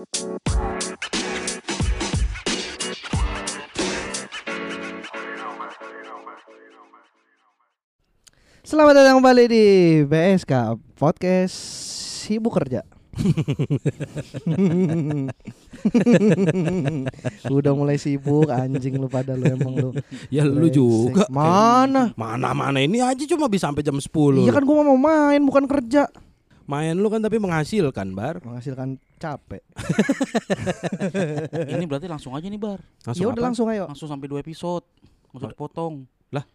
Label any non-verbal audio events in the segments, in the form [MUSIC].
Selamat datang kembali di BSK Podcast Sibuk Kerja. [LAUGHS] Udah mulai sibuk anjing lu pada lu emang lu. Ya lu juga. Mana? Mana mana ini aja cuma bisa sampai jam 10. Iya kan gua mau main bukan kerja. Main lu kan tapi menghasilkan, Bar. Menghasilkan capek. Ini berarti langsung aja nih bar. Ya udah apa? langsung ayo. Langsung sampai dua episode. Langsung dipotong. Lah?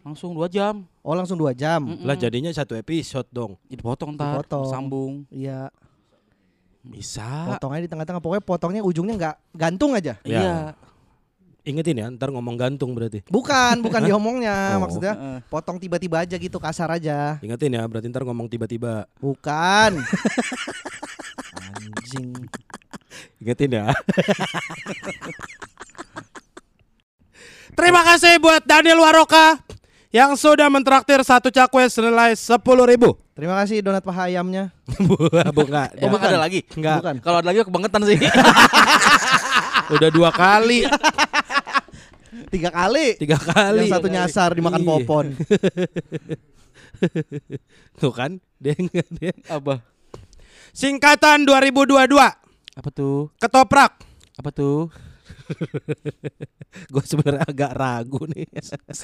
Langsung dua jam. Oh langsung dua jam. Mm-mm. Lah jadinya satu episode dong. Dipotong ntar. Dipotong. Sambung. Iya, Bisa. potong aja di tengah-tengah. Pokoknya potongnya ujungnya nggak gantung aja. Ya. Ingetin ya, ntar ngomong gantung berarti. Bukan, bukan Oh. diomongnya maksudnya. Heeh. Potong tiba-tiba aja gitu kasar aja. Ingetin ya, berarti ntar ngomong tiba-tiba. Bukan. Anjing. Ingetin ya. [LAUGHS] Terima kasih buat Daniel Waroka yang sudah mentraktir satu cakwe senilai sepuluh ribu. Terima kasih donat paha ayamnya. [LAUGHS] Bukan. Emang ada lagi? Enggak. Bukan. Kalau ada lagi kebangetan sih. [LAUGHS] Udah dua kali. Tiga kali. Tiga kali. Yang satu nyasar dimakan Iya. popon. [LAUGHS] Tuh kan? Dia, dia. Apa? Singkatan 2022. Apa tuh? Ketoprak. Apa tuh? [LAUGHS] Gue sebenarnya agak ragu nih.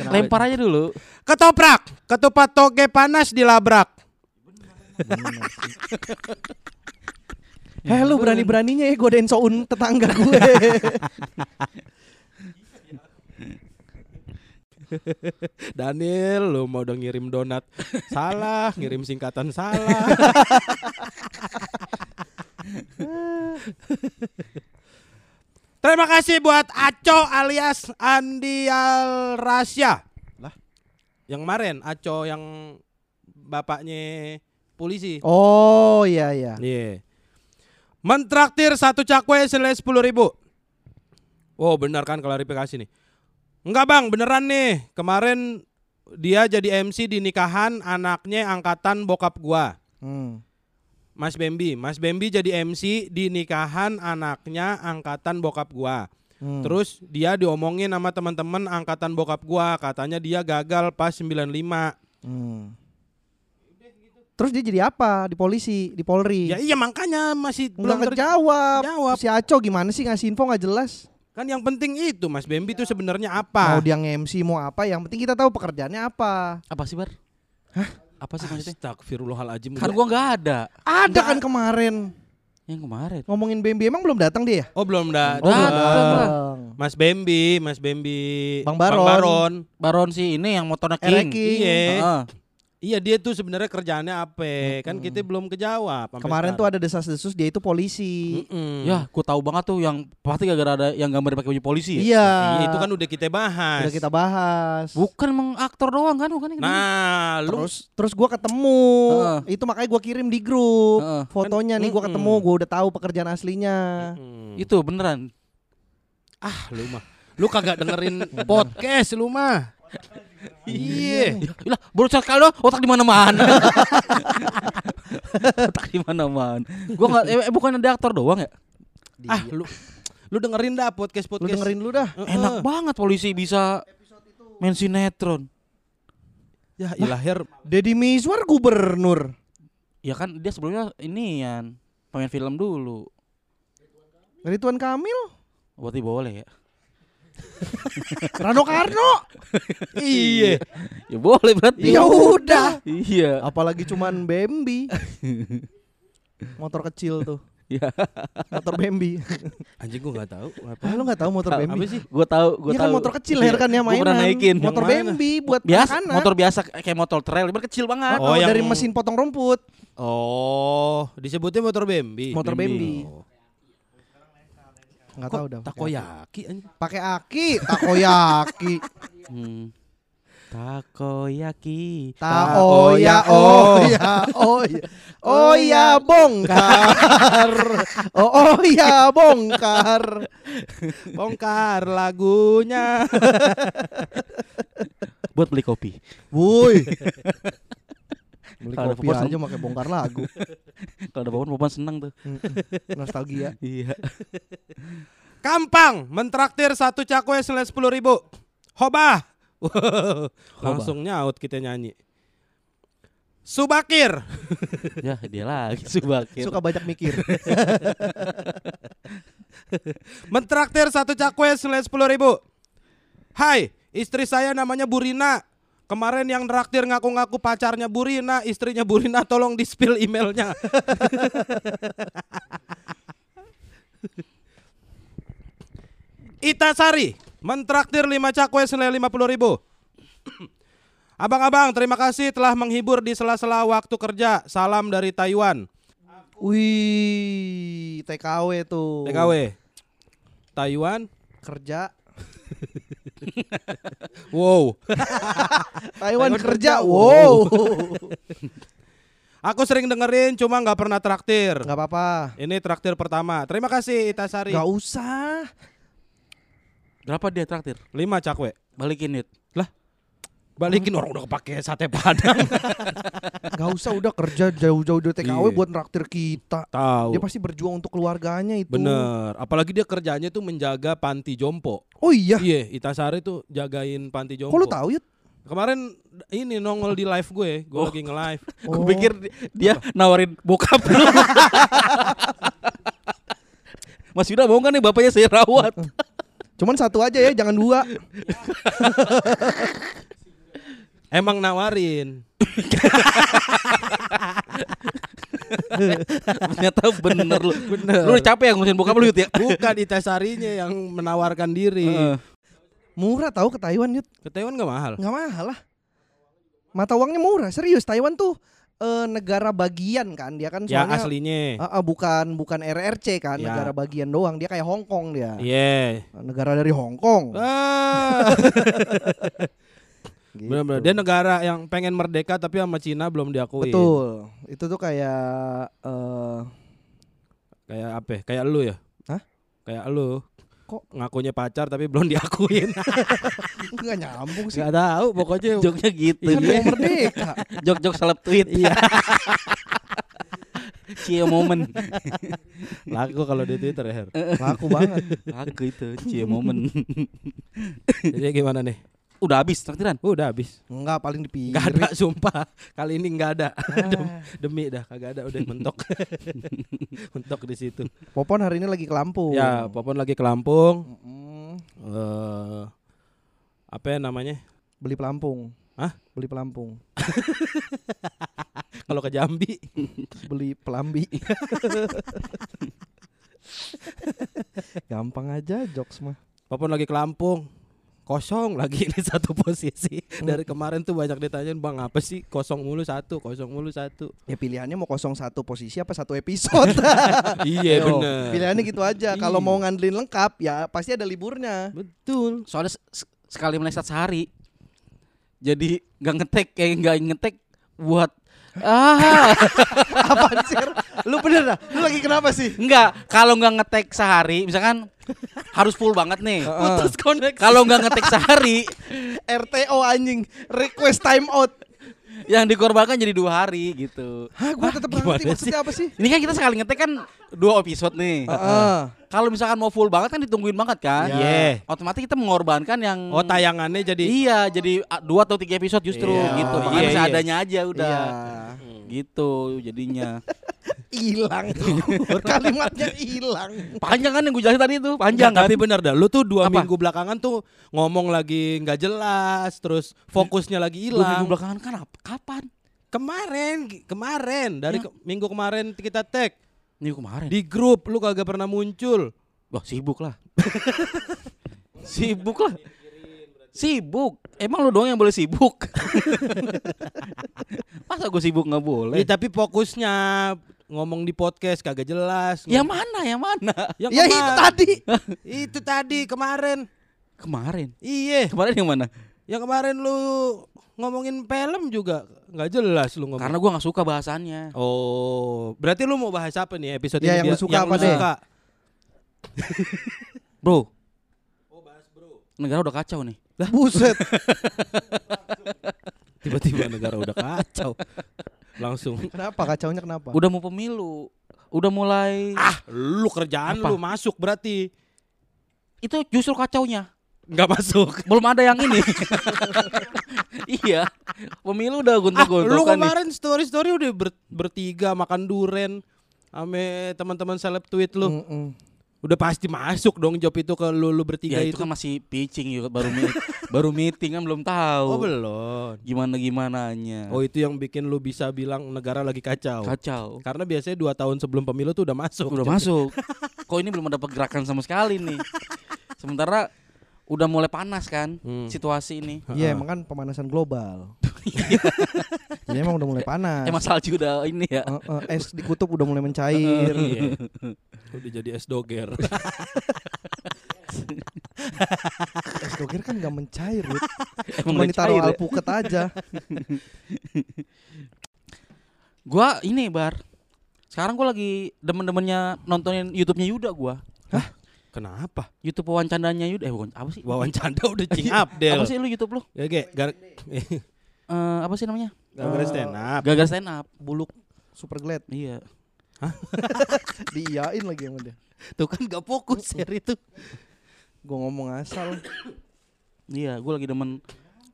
Lempar aja dulu. Ketoprak. Ketupat toge panas dilabrak. Heh lu berani-beraninya ya godain soun tetangga gue. [LAUGHS] Daniel, lu mau udah ngirim donat salah, ngirim singkatan salah. Terima kasih buat Aco alias Andial Rasya. Lah? Yang kemarin Aco yang bapaknya polisi. oh iya iya. Iya. Mentraktir satu cakwe senilai sepuluh ribu. Oh benar kan klarifikasi nih. Enggak bang beneran nih. Kemarin dia jadi MC di nikahan anaknya angkatan bokap gua. Hmm. Mas Bambi. Mas Bambi jadi MC di nikahan anaknya angkatan bokap gua. Hmm. Terus dia diomongin sama teman-teman angkatan bokap gua. Katanya dia gagal pas 95. Hmm. Terus dia jadi apa di polisi, di Polri? Ya iya makanya masih belum Enggak ter- kejawab. Jawab. Si Aco gimana sih ngasih info nggak jelas? Kan yang penting itu Mas Bambi itu sebenarnya apa? Mau dia nge-MC mau apa? Yang penting kita tahu pekerjaannya apa. Apa sih bar? Hah? Apa sih maksudnya? Astagfirullahaladzim Kan gua nggak ada. Ada kan kemarin Yang kemarin. ngomongin BMB emang belum datang dia? Oh belum dah Oh, datang. datang. Mas Bambi Mas Bambi Bang Baron. Baron. Baron si ini yang motornya King. King. Iya Heeh. Iya dia tuh sebenarnya kerjaannya apa Kan kita belum kejawab Kemarin tuh sekarang. ada desas-desus dia itu polisi. Mm-mm. Ya, ku tahu banget tuh yang pasti gara-gara ada yang gambar pakai baju polisi ya. Iya. Iya itu kan udah kita bahas udah kita bahas. Bukan emang aktor doang kan, bukan Nah lu Terus terus gua ketemu. Heeh. Itu makanya gua kirim di grup. Heeh. Fotonya nih gua Mm-mm. ketemu, gua udah tahu pekerjaan aslinya. Mm. itu beneran. Ah lu mah Lu kagak dengerin [LAUGHS] podcast lu mah Iya Ya, Lah, baru sekali doang otak di mana-mana. [LAUGHS] otak di mana-mana. Gua enggak eh, eh, bukan ada aktor doang ya? Ah lu Lu dengerin dah Lu podcast-podcast dengerin lu dah. Heeh. Enak banget polisi bisa main sinetron. Ya ilahir Deddy Mizwar gubernur. Ya kan dia sebelumnya ini Yan, pemain film dulu. Ridwan Kamil, Berarti boleh ya. [LAUGHS] Rano Karno. Iya Ya boleh berarti. Ya udah. Iya. Apalagi cuman Bambi. [LAUGHS] Motor kecil tuh. Iya. Motor Bambi. Anjing gua gak tahu Ah, apa. lu gak tahu motor Bambi? Apa sih? Gua tahu, gua Iya tahu. kan motor kecil leher kan ya Gua mainan. pernah naikin. Motor Yang mana? Bambi buat biasa motor biasa kayak motor trail, cuman kecil banget. Oh, Oh, yang- dari mesin potong rumput. Oh, disebutnya motor Bambi. Motor Bambi. Oh. Enggak tahu dah. takoyaki anjing? Pakai aki, takoyaki. Hmm. Takoyaki. Taoya oh ya oh ya oh ya bongkar oh oh ya bongkar Bongkar lagunya. Buat beli kopi. woi Beli ada kopi aja pakai bongkar lagu. [LAUGHS] Kalau ada popon popon seneng tuh. Nostalgia. [LAUGHS] Iya. Kampang mentraktir satu cakwe senilai sepuluh ribu. Hobah. Wow, Langsung nyaut kita nyanyi. Subakir. [LAUGHS] ya dia lagi Subakir. Suka banyak mikir. Mentraktir satu cakwe senilai sepuluh ribu. Hai, istri saya namanya Burina. Kemarin yang traktir ngaku-ngaku pacarnya Burina, istrinya Burina [LAUGHS] tolong di spill emailnya. [LAUGHS] Itasari, mentraktir 5 cakwe senilai 50 ribu. [CLEARS THROAT] Abang-abang, terima kasih telah menghibur di sela-sela waktu kerja. Salam dari Taiwan. Wih, TKW tuh. TKW. Taiwan. Kerja. [LAUGHS] Wow. [LAUGHS] Taiwan Taiwan kerja. kerja. Wow. [LAUGHS] Aku sering dengerin cuma nggak pernah traktir. Gak apa-apa. Ini traktir pertama. Terima kasih Itasari. Gak usah. Berapa dia traktir? 5 cakwe. Balikin it. Balikin orang udah kepake sate padang. [LAUGHS] Gak usah udah kerja jauh-jauh dari TKW Iya. buat nraktir kita. Tahu. Dia pasti berjuang untuk keluarganya itu. Bener. Apalagi dia kerjanya tuh menjaga panti jompo. Oh iya. Iya, Itasari tuh jagain panti jompo. Kok lu tahu ya? Kemarin ini nongol di live gue. Gue Oh. lagi nge-live. Gue [LAUGHS] Oh. pikir di- dia nawarin bokap lu. [LAUGHS] Mas Yuda mau kan nih bapaknya saya rawat. Cuman satu aja ya, jangan dua. Emang nawarin. Ternyata bener lu. Bener. Lu udah capek ya ngurusin bokap lu ya? Bukan Itasarinya yang menawarkan diri. Heeh. Murah tahu ke Taiwan Yud. Ke Taiwan gak mahal? Nggak mahal lah. Mata uangnya murah, serius. Taiwan tuh eh, negara bagian kan, dia kan Ya soalnya aslinya. Ah, ah, bukan bukan RRC kan, Ya. negara bagian doang. Dia kayak Hong Kong dia. Iya. Negara dari Hong Kong. Ah. [LAUGHS] Gitu. Bener-bener. Dia negara yang pengen merdeka tapi sama Cina belum diakui. Betul. Itu tuh kayak eh Kayak apa? ya? Kayak lu ya? Hah? Kayak lu. Kok? ngakunya pacar tapi belum diakuin? [LAUGHS] nggak nyambung sih. Gak tahu pokoknya [LAUGHS] Joknya gitu. Kan mau merdeka. Jok-jok seleb tweet. Iya. [LAUGHS] Cie momen. laku kalau di Twitter ya. Her. Laku banget. Aku itu cie momen. Jadi gimana nih? Udah habis traktiran. Udah habis. Enggak paling di pinggir. Gak ada sumpah. Kali ini nggak ada. Ah. Demi dah kagak ada udah mentok. [LAUGHS] mentok di situ. Popon hari ini lagi ke Lampung. Ya, Popon lagi ke Lampung. Mm-mm. Eh apa ya namanya? Beli pelampung. Hah? Beli pelampung. [LAUGHS] Kalau ke Jambi. Beli pelambi. [LAUGHS] Gampang aja jokes mah. Popon lagi ke Lampung. Kosong [LAUGHS] lagi ini satu posisi. Dari kemarin tuh banyak ditanyain bang apa sih kosong mulu satu, kosong mulu satu. Ya pilihannya mau kosong satu posisi apa satu episode. [LAUGHS] iya Ayo, bener. Pilihannya gitu aja. Kalau Iya. mau ngandelin lengkap ya pasti ada liburnya. Betul. Soalnya se- sekali meleset sehari. Jadi nggak ngetek kayak nggak ngetek buat ah [LAUGHS] Apaan sih? Lu bener dah? Lu lagi kenapa sih? Enggak, kalau nggak ngetek sehari, misalkan harus full banget nih. Putus koneksi. Kalau nggak ngetek sehari, [LAUGHS] RTO anjing. Request time out. Yang dikorbankan jadi dua hari gitu. Hah, gua tetap ngerti maksudnya apa sih? Ini kan kita sekali ngetek kan dua episode nih. Heeh. Kalau misalkan mau full banget kan ditungguin banget kan. Iya. Otomatis kita mengorbankan yang Oh tayangannya jadi Iya, jadi dua atau tiga episode justru Iya. gitu. Iya, Makanya iya. seadanya aja udah. Iya. Gitu jadinya. [LAUGHS] Hilang. [LAUGHS] Kalimatnya hilang. Panjang kan yang gue jelasin tadi itu, panjang Nggak, kan. Tapi bener dah, lu tuh dua Apa? minggu belakangan tuh ngomong lagi nggak jelas, terus fokusnya lagi Dua minggu hilang. belakangan kan ap- kapan? Kemarin, kemarin dari Ya. ke- minggu kemarin kita tag Minggu kemarin. di grup, lu kagak pernah muncul. Wah sibuk lah. [LAUGHS] sibuk lah. Sibuk. Emang lu doang yang boleh sibuk. [LAUGHS] Masa gue sibuk nggak boleh? Ya, tapi fokusnya ngomong di podcast kagak jelas. Yang mana? Yang mana? [LAUGHS] Yang Ya itu tadi. [LAUGHS] itu tadi kemarin. Kemarin. Iya, Kemarin yang mana? yang kemarin lu ngomongin film juga nggak jelas lu ngomong. Karena gue nggak suka bahasannya. Oh, berarti lu mau bahas apa nih episode Ya, ini? yang lu suka apa lu deh? suka. [LAUGHS] Bro. Negara udah kacau nih. Buset. Tiba-tiba negara udah kacau. Langsung. [LAUGHS] Kenapa kacaunya kenapa? Udah mau pemilu, udah mulai Ah, lu kerjaan Apa? lu masuk berarti. itu justru kacaunya. Nggak masuk. [LAUGHS] Belum ada yang ini. [LAUGHS] iya. Pemilu udah Ah, lu gontok-gontokan nih. kemarin story-story udah ber- bertiga makan duren ame teman-teman seleb tweet lu. Mm-mm. Udah pasti masuk dong job itu ke lu, lu bertiga Ya itu itu. kan masih pitching yuk baru meet, [LAUGHS] baru meeting kan belum tahu. Oh, belum. Gimana gimananya. Oh, itu yang bikin lu bisa bilang negara lagi kacau. Kacau. Karena biasanya dua tahun sebelum pemilu tuh udah masuk. Udah masuk. [LAUGHS] Kok ini belum ada pergerakan sama sekali nih. [LAUGHS] Sementara udah mulai panas kan Hmm. situasi ini. Iya emang kan pemanasan global. [LAUGHS] Jadi emang udah mulai panas. Emang salju udah ini ya. Eh, eh, es di kutub udah mulai mencair. Iya. [LAUGHS] Udah jadi es doger. [LAUGHS] es doger kan gak mencair. Emang Cuma ditaruh ya. alpukat aja. Gua ini bar. Sekarang gua lagi demen-demennya nontonin YouTube-nya Yuda gua. Kenapa? YouTube wawancandanya Yuda. Eh bukan apa sih? Wawan canda udah [LAUGHS] cing Abdel. Apa sih lu YouTube lu? Ya, Ge, gar Eh, apa sih namanya? gara stand up. Gagal stand up. Buluk super glad Iya. [LAUGHS] diiyain lagi sama dia. Tuh kan gak fokus ya itu. Gue ngomong asal. Iya, gua lagi demen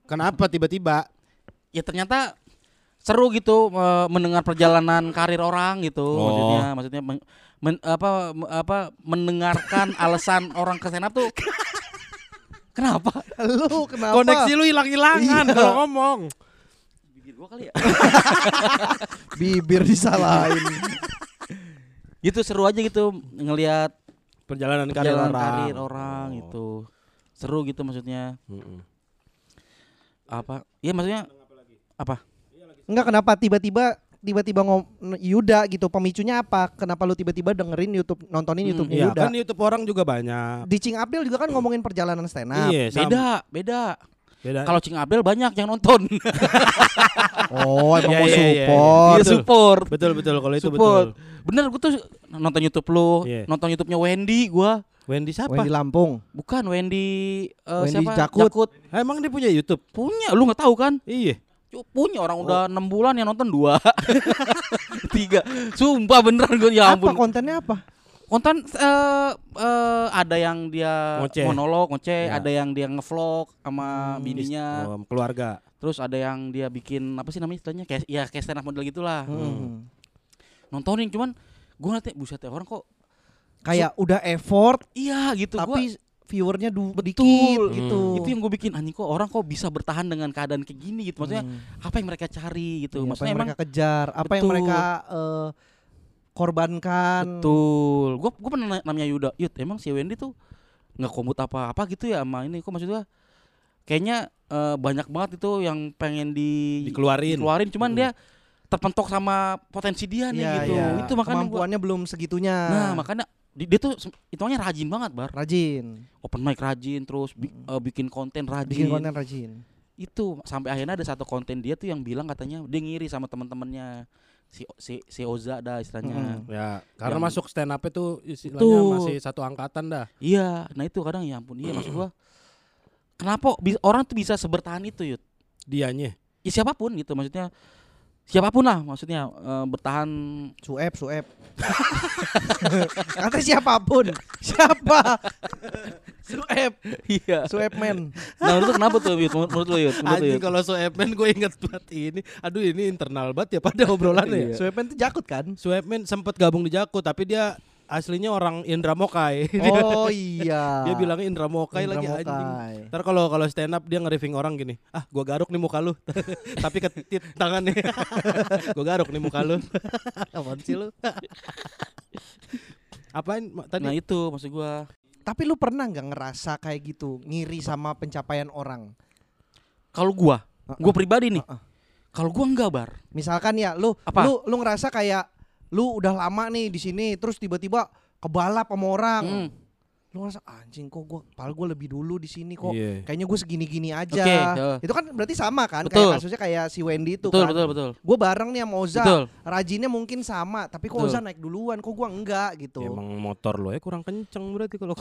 Kenapa tiba-tiba? ya ternyata seru gitu eh, mendengar perjalanan karir orang gitu Oh. maksudnya maksudnya men- apa apa mendengarkan [LAUGHS] alasan orang ke stand up tuh kenapa Lu kenapa? Koneksi lu hilang-hilangan Iya. kalau ngomong. bibir gua kali ya [LAUGHS] bibir disalahin. gitu seru aja gitu ngelihat Perjalanan karir perjalanan orang. karir orang Oh. gitu seru gitu maksudnya Mm-mm. apa ya maksudnya apa Enggak kenapa tiba-tiba tiba-tiba ngom Yuda gitu pemicunya apa? Kenapa lu tiba-tiba dengerin YouTube nontonin Hmm, YouTube-nya Iya, Yuda? kan YouTube orang juga banyak. Di Cing Abdel juga kan ngomongin perjalanan stand up. Iya, beda beda Beda. kalau Cing Abdel banyak yang nonton [LAUGHS] Oh, emang Iya, mau iya, iya. support. dia support betul betul kalau itu support betul. bener gue tuh nonton YouTube lu Iya. nonton YouTube-nya Wendy gua Wendy siapa? Wendy Lampung. bukan Wendy eh, Wendy siapa Jakut. Ah, emang dia punya YouTube? punya lu nggak tahu kan Iya. Punya orang udah enam bulan yang nonton dua [LAUGHS] tiga sumpah beneran gue ya Apa ampun kontennya apa? konten eh eh, ada yang dia Ngoceh. monolog ngoceh Ya. ada yang dia ngevlog sama bininya Oh, keluarga. terus ada yang dia bikin apa sih namanya istilahnya kayak ya kayak stand up model gitulah Hmm. nontonin cuman gue nanti buset ya orang kok Kayak udah effort iya gitu gua- tapi viewernya du Betul. dikit Hmm. gitu. itu yang gue bikin anjing kok orang kok bisa bertahan dengan keadaan kayak gini gitu maksudnya Hmm. apa yang mereka cari gitu apa maksudnya yang emang mereka kejar, apa yang Betul. mereka eh, korbankan. betul gue gue pernah nanya- namanya Yuda Yud emang si Wendy tuh nggak komut apa apa gitu ya sama ini kok maksudnya kayaknya eh, banyak banget itu yang pengen di Dikeluarin. dikeluarin cuman Mm. dia terpentok sama potensi dia nih Iya, gitu iya. itu makanya gua, kemampuannya belum segitunya. nah makanya di- dia tuh hitungannya rajin banget bar rajin, open mic rajin terus bi- eh, bikin konten rajin bikin konten rajin. itu sampai akhirnya ada satu konten dia tuh yang bilang katanya dia ngiri sama teman-temannya si si si Oza dah istilahnya Mm. Ya, karena Yang- masuk stand up itu istilahnya Betul. masih satu angkatan dah. iya nah itu kadang ya ampun iya maksud gua kenapa orang tuh bisa sebertahan itu yud Dianya. ya siapa pun gitu maksudnya siapa pun lah maksudnya eh, bertahan Suep, suep. [LAUGHS] Kata siapa pun. Siapa? [LAUGHS] suep, iya suep man. nah menurut lu kenapa tuh Yud? menurut lu Yud? menurut Anjing kalau Swepman gue inget banget ini. Aduh ini internal banget ya pada obrolannya ya. Suep man itu jakut kan? Swepman sempet gabung di Jakut tapi dia aslinya orang Indra Mokai. [LAUGHS] Oh iya. dia bilangnya Indra Mokai Indra lagi anjing. Mokai. Ntar kalau kalau stand up dia nge-riffing orang gini, ah gua garuk nih muka lu, [LAUGHS] tapi ketit tangannya, [LAUGHS] gua garuk nih muka lu, apaan sih lu? Apain tadi? nah itu maksud gua Tapi lu pernah nggak ngerasa kayak gitu, ngiri sama pencapaian orang? kalau gua gua pribadi nih kalau gua enggak bar Misalkan ya, lu Apa? lu lu ngerasa kayak lu udah lama nih di sini terus tiba-tiba kebalap sama orang. Hmm. Lu ngerasa anjing kok gua padahal gua lebih dulu di sini kok. Iya. kayaknya gue segini-gini aja. Oke, heeh. itu kan berarti sama kan? Betul. kayak kasusnya kayak si Wendy itu betul kan. betul betul. Gue bareng nih sama Oza. Betul. Rajinnya mungkin sama tapi kok Betul. Oza naik duluan? Kok gua enggak gitu. Emang motor lo ya kurang kenceng berarti kalau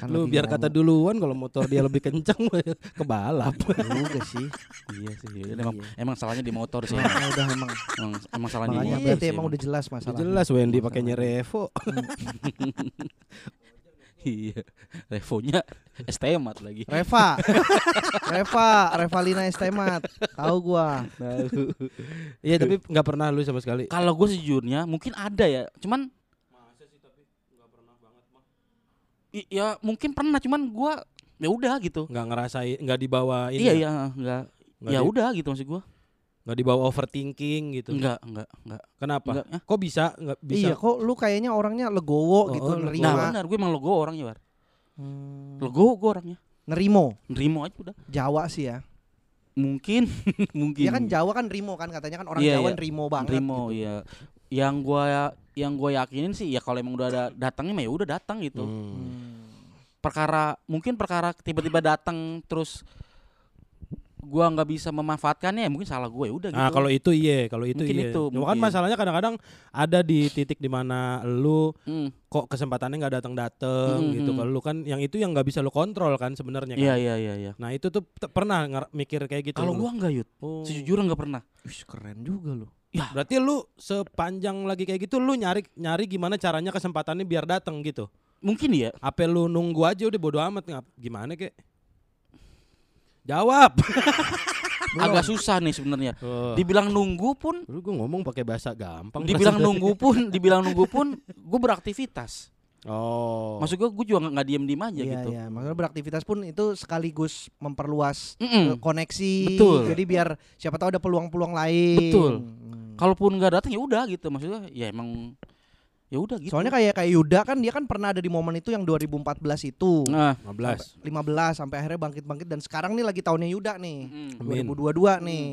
Kan [LAUGHS] lu biar kata duluan kalau motor dia lebih kenceng [LAUGHS] kebalap. juga sih. Iya sih iya. emang emang salahnya di motor sih. Makanya udah emang. Emang emang salahnya di motor berarti sih, emang udah jelas masalahnya. Jelas Wendy pakainya Revo. [LAUGHS] [LAUGHS] iya. Revonya STMat lagi. Reva. [LAUGHS] Reva Revalina Estemat. Tahu gua. Iya tapi nggak pernah lu sama sekali. kalau gue sejujurnya mungkin ada ya cuman I- ya mungkin pernah cuman gue ya udah gitu. Nggak ngerasain, nggak dibawa ini. iya ya? iya enggak Nggak ya udah gitu maksud gue nggak dibawa overthinking gitu. enggak enggak enggak Kenapa? enggak ah. Kok bisa? Nggak bisa. iya kok lu kayaknya orangnya legowo Oh, gitu oh, legowo. nah nerima benar gue emang logo orangnya bar Hmm. logo gue orangnya nerimo nerimo aja udah Jawa sih ya mungkin [LAUGHS] mungkin ya kan Jawa kan Rimo kan katanya kan orang Iya, Jawa iya. Rimo banget nerimo gitu. ya yang gua yang gue yakinin sih ya kalau emang udah ada datangnya mah ya udah datang gitu. Hmm. perkara mungkin perkara tiba-tiba datang terus gua nggak bisa memanfaatkannya ya mungkin salah gue ya udah gitu Nah kalau itu iya, kalau itu Mungkin iya. itu, Cuma kan mungkin. masalahnya kadang-kadang ada di titik di mana lu Hmm, kok kesempatannya nggak datang-datang Hmm, gitu. hmm. Kalau lu kan yang itu yang nggak bisa lu kontrol kan sebenarnya kan. iya iya iya iya Nah itu tuh pernah mikir kayak gitu. kalau gua nggak yut Oh. sejujurnya nggak pernah Wih, keren juga lu ya Berarti lu sepanjang lagi kayak gitu lu nyari nyari gimana caranya kesempatannya biar datang gitu. mungkin ya Apa lu nunggu aja udah bodo amat gimana kek? Jawab. [LAUGHS] agak susah nih sebenarnya Oh. dibilang nunggu pun Lu gue ngomong pakai bahasa gampang. dibilang nunggu pun dibilang nunggu pun gue beraktivitas Oh. maksud gua gue juga nggak- diem diem aja iya gitu iya maksudnya beraktivitas pun itu sekaligus memperluas Mm-mm. eh, koneksi Betul. jadi biar siapa tahu ada peluang-peluang lain Betul. Hmm. kalaupun nggak datang ya udah gitu maksudnya ya emang ya udah gitu soalnya kayak kayak Yuda kan dia kan pernah ada di momen itu yang 2014 itu nah 15. 15 sampai akhirnya bangkit-bangkit dan sekarang nih lagi tahunnya Yuda nih mm. Amin. 2022 nih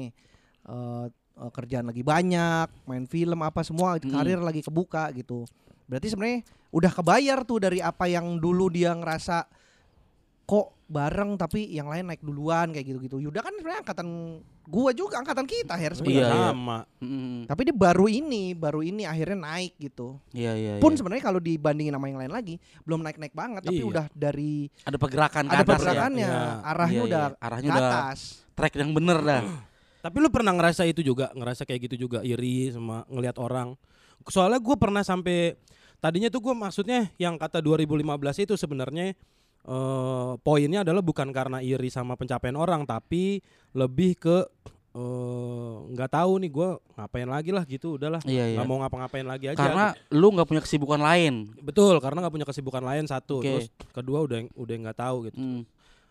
Eh, eh, kerjaan lagi banyak main film apa semua Mm. karir lagi kebuka gitu berarti sebenarnya udah kebayar tuh dari apa yang dulu dia ngerasa kok bareng tapi yang lain naik duluan kayak gitu-gitu Yuda kan sebenarnya angkatan gua juga angkatan kita Her Iya, sebenarnya iya. sama. Mm. tapi dia baru ini baru ini akhirnya naik gitu iya iya pun iya. sebenarnya kalau dibandingin sama yang lain lagi belum naik-naik banget tapi Iya. udah dari ada pergerakan ke ada atas ya. pergerakannya Iya. arahnya Iya, udah iya. arahnya ke udah atas track yang bener dah [CLEARS THROAT] Tapi lu pernah ngerasa itu juga, ngerasa kayak gitu juga iri sama ngelihat orang. Soalnya gue pernah sampai tadinya tuh gue maksudnya yang kata 2015 itu sebenarnya eh poinnya adalah bukan karena iri sama pencapaian orang, tapi lebih ke eh, nggak tahu nih gue ngapain lagi lah gitu, udahlah iya iya nggak mau ngapa-ngapain lagi aja. karena lu nggak punya kesibukan lain gitu. betul, karena nggak punya kesibukan lain satu, Oke. terus kedua udah udah nggak tahu gitu. Mm.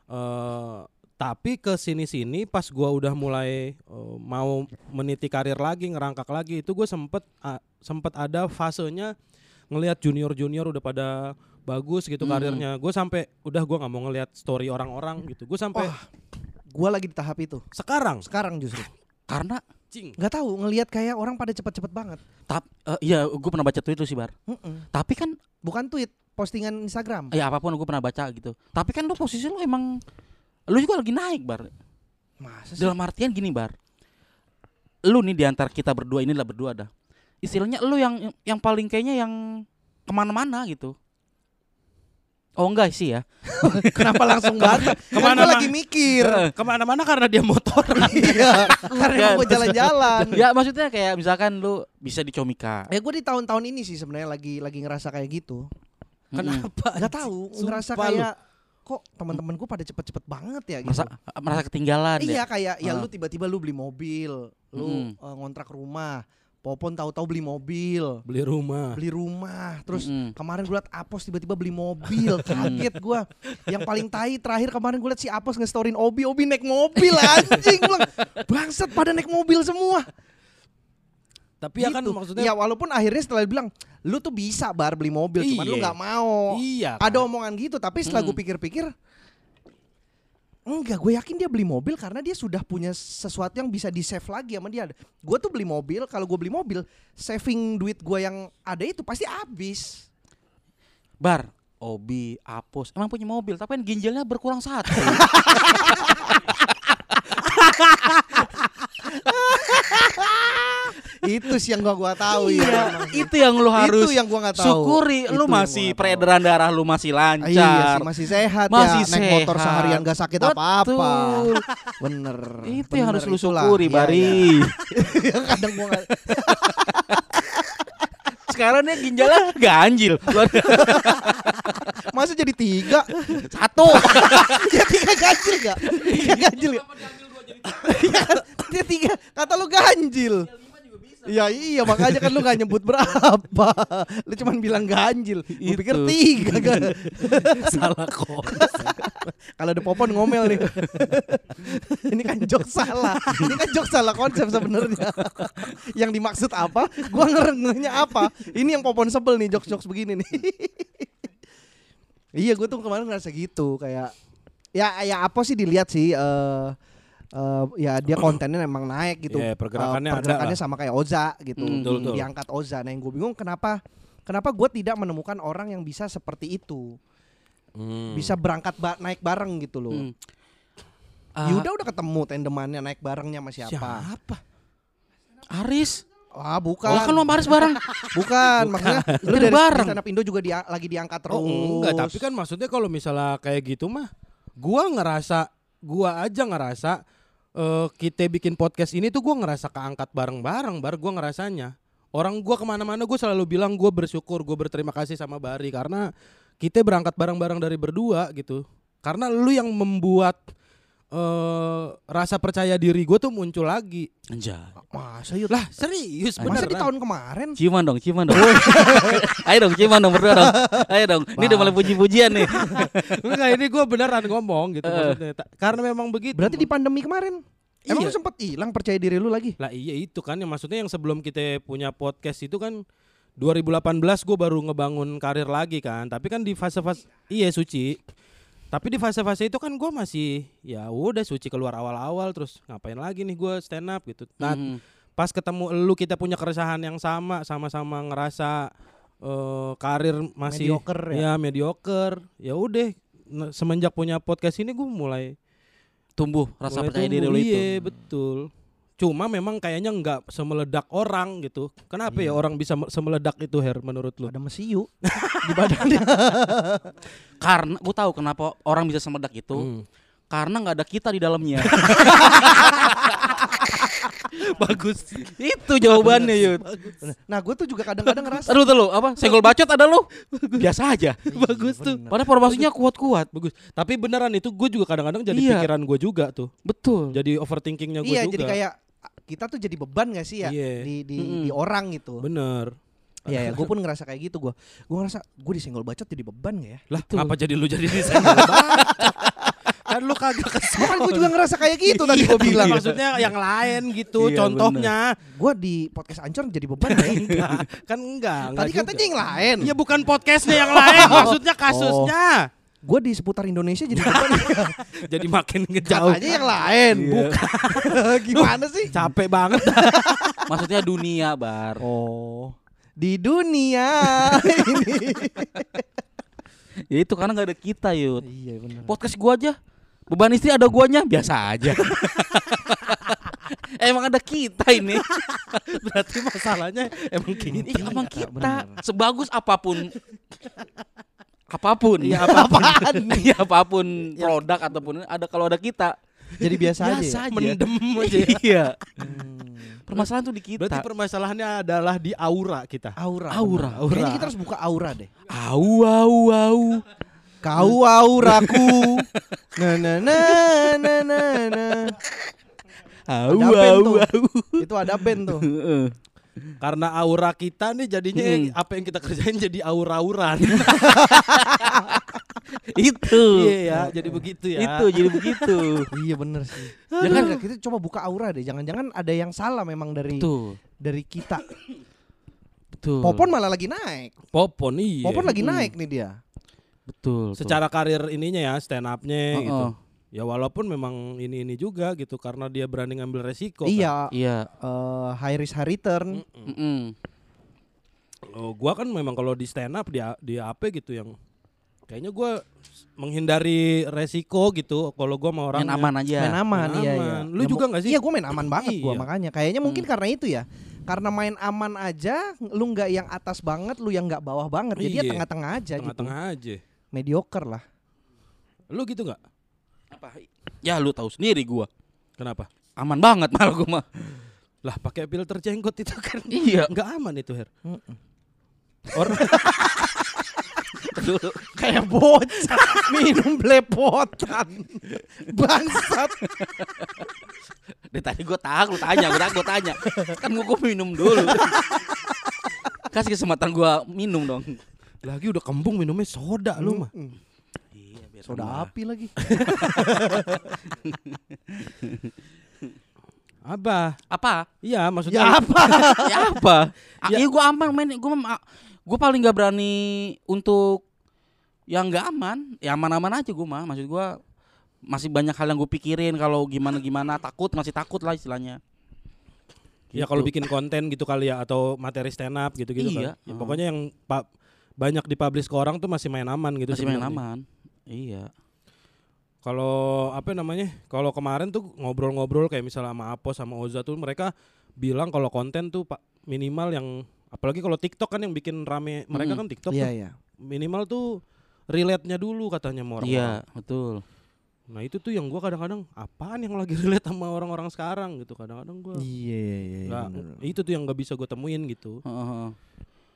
eh tapi ke sini-sini pas gua udah mulai eh, mau meniti karir lagi ngerangkak lagi itu gue sempet a- sempet ada fasenya ngelihat junior-junior udah pada bagus gitu Hmm. karirnya. Gue sampai udah gua nggak mau ngelihat story orang-orang gitu. Gue sampai Wah. gua lagi di tahap itu. Sekarang? Sekarang justru. Karena cing. Nggak tahu ngelihat kayak orang pada cepet-cepet banget. Tap eh, iya gue pernah baca tweet lu sih bar. Mm-mm. tapi kan bukan tweet postingan Instagram. Ya apa pun gue pernah baca gitu. Tapi kan lu posisi lu emang lu juga lagi naik bar. Masa sih? Dalam artian gini bar. Lu nih diantar kita berdua inilah berdua dah. Istilahnya lu yang yang paling kayaknya yang ke mana-mana gitu oh enggak sih ya [LAUGHS] kenapa langsung banget Ke mana, ke mana Mang? lagi mikir ke mana-mana karena dia motor [LAUGHS] iya karena Bukan. mau jalan-jalan ya maksudnya kayak misalkan lu bisa di Comika ya gue di tahun-tahun ini sih sebenarnya lagi lagi ngerasa kayak gitu kenapa nggak tahu ngerasa Sumpah lu. kayak kok teman-temanku pada cepet-cepet banget ya gitu merasa merasa ketinggalan ya iya kayak ya Ah. lu tiba-tiba lu beli mobil lu Mm-mm. eh, ngontrak rumah Popon tahu-tahu beli mobil beli rumah beli rumah terus Mm-mm. kemarin gue liat Apos tiba-tiba beli mobil [LAUGHS] kaget gue yang paling tai terakhir kemarin gue liat si Apos nge-storyin Obi Obi naik mobil [LAUGHS] anjing bilang bangsat pada naik mobil semua tapi ya kan Gitu. maksudnya ya walaupun akhirnya setelah dia bilang lu tuh bisa bar beli mobil cuman lu Iya. nggak mau iya ada kan? omongan gitu tapi setelah gue Mm. pikir-pikir enggak gue yakin dia beli mobil karena dia sudah punya sesuatu yang bisa di save lagi sama dia. Gue tuh beli mobil kalau gue beli mobil saving duit gue yang ada itu pasti habis. Bar Obi, Apus, emang punya mobil, tapi kan ginjalnya berkurang satu. [LAUGHS] [LAUGHS] itu sih yang gua gua tahu ya. iya, emang. itu yang lu harus itu yang gua nggak tahu. syukuri. Itu Lu yang masih nggak tahu. peredaran darah lu masih lancar. Iya sih masih sehat Masih ya naik motor sehat. seharian gak sakit apa-apa. [LAUGHS] Bener. Itu yang bener, harus lu itulah. syukuri, Iya, Bari. iya. [LAUGHS] Kadang gua nggak- Sekarang dia ginjalnya ganjil. masa jadi tiga Satu. ya tiga ganjil gak? Tiga ganjil gak? Dia tiga kata lu ganjil. Ya iya makanya kan lu gak nyebut berapa. Lu cuman bilang ganjil. Gue pikir tiga kan [LAUGHS] Salah kok. Kalau ada popon ngomel nih. Ini kan jok salah. Ini kan jok salah konsep sebenarnya. Yang dimaksud apa? Gua ngerengnya apa? Ini yang popon sebel nih jokes-jokes begini nih. Iya gue tuh kemarin ngerasa gitu Kayak Ya ya apa sih dilihat sih eh eh, ya dia kontennya emang naik gitu. Iya, pergerakannya ada pergerakannya lah. sama kayak Oza gitu. Hmm, betul, betul. Diangkat Oza. Nah, yang gue bingung kenapa kenapa gue tidak menemukan orang yang bisa seperti itu. Hmm. Bisa berangkat ba- naik bareng gitu loh. Hmm. Ah, Yuda udah ketemu tandemannya naik barengnya sama siapa? Siapa? Aris. Wah, Oh, bukan. kan lu sama Aris bareng. [LAUGHS] Bukan, maksudnya lu dari bareng. stand up Indo juga dia, lagi diangkat terus. Oh enggak, tapi kan maksudnya kalau misalnya kayak gitu mah gua ngerasa gua aja ngerasa eh, kita bikin podcast ini tuh gua ngerasa keangkat bareng-bareng, bar gua ngerasanya. Orang gua ke mana-mana gue selalu bilang gue bersyukur, gue berterima kasih sama Bari karena kita berangkat bareng-bareng dari berdua gitu. Karena lu yang membuat eh rasa percaya diri gue tuh muncul lagi. Anjay. masa yuk? Lah serius masa di tahun kemarin? Ciuman dong, ciuman dong. [LAUGHS] Ayo dong, ciuman dong berdua dong. Ayo dong. Ini udah mulai puji-pujian nih. [LAUGHS] Enggak ini gue beneran ngomong gitu maksudnya. Ta- Karena memang begitu. Berarti di pandemi kemarin Emang Iya. lu sempet hilang percaya diri lu lagi? Lah iya itu kan yang maksudnya yang sebelum kita punya podcast itu kan 2018 gue baru ngebangun karir lagi kan. Tapi kan di fase-fase iya suci. Tapi di fase-fase itu kan gue masih ya udah suci keluar awal-awal terus ngapain lagi nih gue stand up gitu. Nah, Mhm. pas ketemu lu kita punya keresahan yang sama, sama-sama ngerasa eh, karir masih Mediocre ya? ya mediocre. Ya udah semenjak punya podcast ini gue mulai tumbuh rasa Mulai percaya diri tumbuh, lu itu. Iya betul. Cuma memang kayaknya nggak semeledak orang gitu. Kenapa ya Iya. orang bisa me- semeledak itu Her menurut lu? Ada mesiu [LAUGHS] di badannya. [LAUGHS] Karena gue tahu kenapa orang bisa semeledak itu. Hmm. Karena nggak ada kita di dalamnya. [LAUGHS] Bagus. Itu jawabannya, Yud. Nah, gue tuh juga kadang-kadang ngerasa Aduh, tuh lu apa? Senggol bacot ada lu? Biasa aja. Bagus tuh. Padahal formasinya kuat-kuat. Bagus. Tapi beneran itu gue juga kadang-kadang jadi Iya. pikiran gue juga tuh. Betul. Jadi overthinkingnya gue Iya, juga. jadi kayak kita tuh jadi beban gak sih ya Iya. di di, Mm-mm. di orang gitu. bener. Iya, [LAUGHS] ya, gue pun ngerasa kayak gitu gue. Gue ngerasa gue disenggol bacot jadi beban gak ya? Lah, Betul. apa jadi lu jadi [LAUGHS] desainer Kan lu kagak kesel. kan gue juga ngerasa kayak gitu tadi gue bilang. Maksudnya yang lain gitu, Iya, contohnya. Gue di podcast Ancor jadi beban ya? [LAUGHS] Enggak, kan enggak. enggak Tadi juga. katanya yang lain. Ya bukan podcastnya yang lain, maksudnya kasusnya. Gue di seputar Indonesia jadi gak? [LAUGHS] Jadi makin [LAUGHS] ngejauh. Katanya yang lain. Iya. Bukan. [LAUGHS] Gimana sih? Capek banget. Maksudnya dunia, Bar. Oh. Di dunia ini. Ya itu karena nggak ada kita, Yud. iya benar. Podcast gua aja beban istri ada guanya biasa aja. Emang ada kita ini. Berarti masalahnya emang. Iya, emang kita bener. sebagus apa pun apa pun. Iya, apa pun. [LAUGHS] Iya, apa pun produk ataupun ada kalau ada kita. Jadi biasa, aja. Biasa ya? aja. Mendem [LAUGHS] aja. Iya. Hmm. Permasalahan tuh di kita. Berarti permasalahannya adalah di aura kita. Aura. Aura. benar. Kayaknya kita harus buka aura deh. Au au au. Kau auraku. na na na na na na. Au au au. Itu ada band tuh. Karena aura kita nih jadinya Hmm. apa yang kita kerjain jadi aura-auran. [LAUGHS] Itu. Iya ya, jadi begitu ya. Itu jadi begitu. [LAUGHS] iya bener sih. Aduh. Jangan kita coba buka aura deh. Jangan-jangan ada yang salah memang dari Betul. dari kita. Betul. Popon malah lagi naik. Popon iya. Popon lagi Hmm. naik nih dia. betul. betul. Secara karir ininya ya, stand up-nya Oh, gitu. oh. Ya walaupun memang ini-ini juga gitu karena dia berani ngambil resiko. kan. Iya. Iya. eh, high risk high return. Mm-mm. Mm-mm. Oh, gua kan memang kalau di stand up di di apa gitu yang kayaknya gue menghindari resiko gitu kalau gue mau orang Main aman aja. main aman Main iya iya. aman. Lu juga mu- nggak sih? Iya, gue main aman banget gua Iya. makanya. Kayaknya mungkin Hmm. karena itu ya. Karena main aman aja, lu nggak yang atas banget, lu yang nggak bawah banget. Jadi ya Iya. tengah-tengah aja tengah-tengah aja. gitu. Mediocre lah. Lu gitu nggak? Apa? Ya lu tahu sendiri gua. Kenapa? Aman banget malah gua mah. Lah pakai filter jenggot itu kan Iya. nggak aman itu Her. Orang Dulu. Kayak bocah minum belepotan. Bangsat. Dari tadi gua tahu lu tanya, gua tahu gua tanya. Kan gua, gua minum dulu. Kasih kesempatan gua minum dong. lagi udah kembung minumnya soda lu mah. Biar Soda tambah. api lagi. [LAUGHS] Apa? Apa? Iya maksudnya Ya apa? [LAUGHS] ya apa? Ya. Iya gua aman main gua mah- gua paling nggak berani untuk yang nggak aman. Ya aman-aman aja gua mah. Maksud gua masih banyak hal yang gue pikirin kalau gimana gimana takut masih takut lah istilahnya. Ya Gitu. kalau bikin konten gitu kali ya atau materi stand up gitu-gitu Iya. kan. Ya, pokoknya yang pa- banyak dipublish ke orang tuh masih main aman gitu masih main aman. Iya. Kalau apa namanya? Kalau kemarin tuh ngobrol-ngobrol kayak misalnya sama Apos sama Oza tuh mereka bilang kalau konten tuh Pak minimal yang apalagi kalau TikTok kan yang bikin rame mereka Mm. kan TikTok Iya tuh, iya. minimal tuh relate-nya dulu katanya sama orang. Iya, betul. Nah, itu tuh yang gua kadang-kadang apaan yang lagi [LAUGHS] relate sama orang-orang sekarang gitu. Kadang-kadang gua Iya iya iya. bener. itu tuh yang nggak bisa gue temuin gitu. Heeh.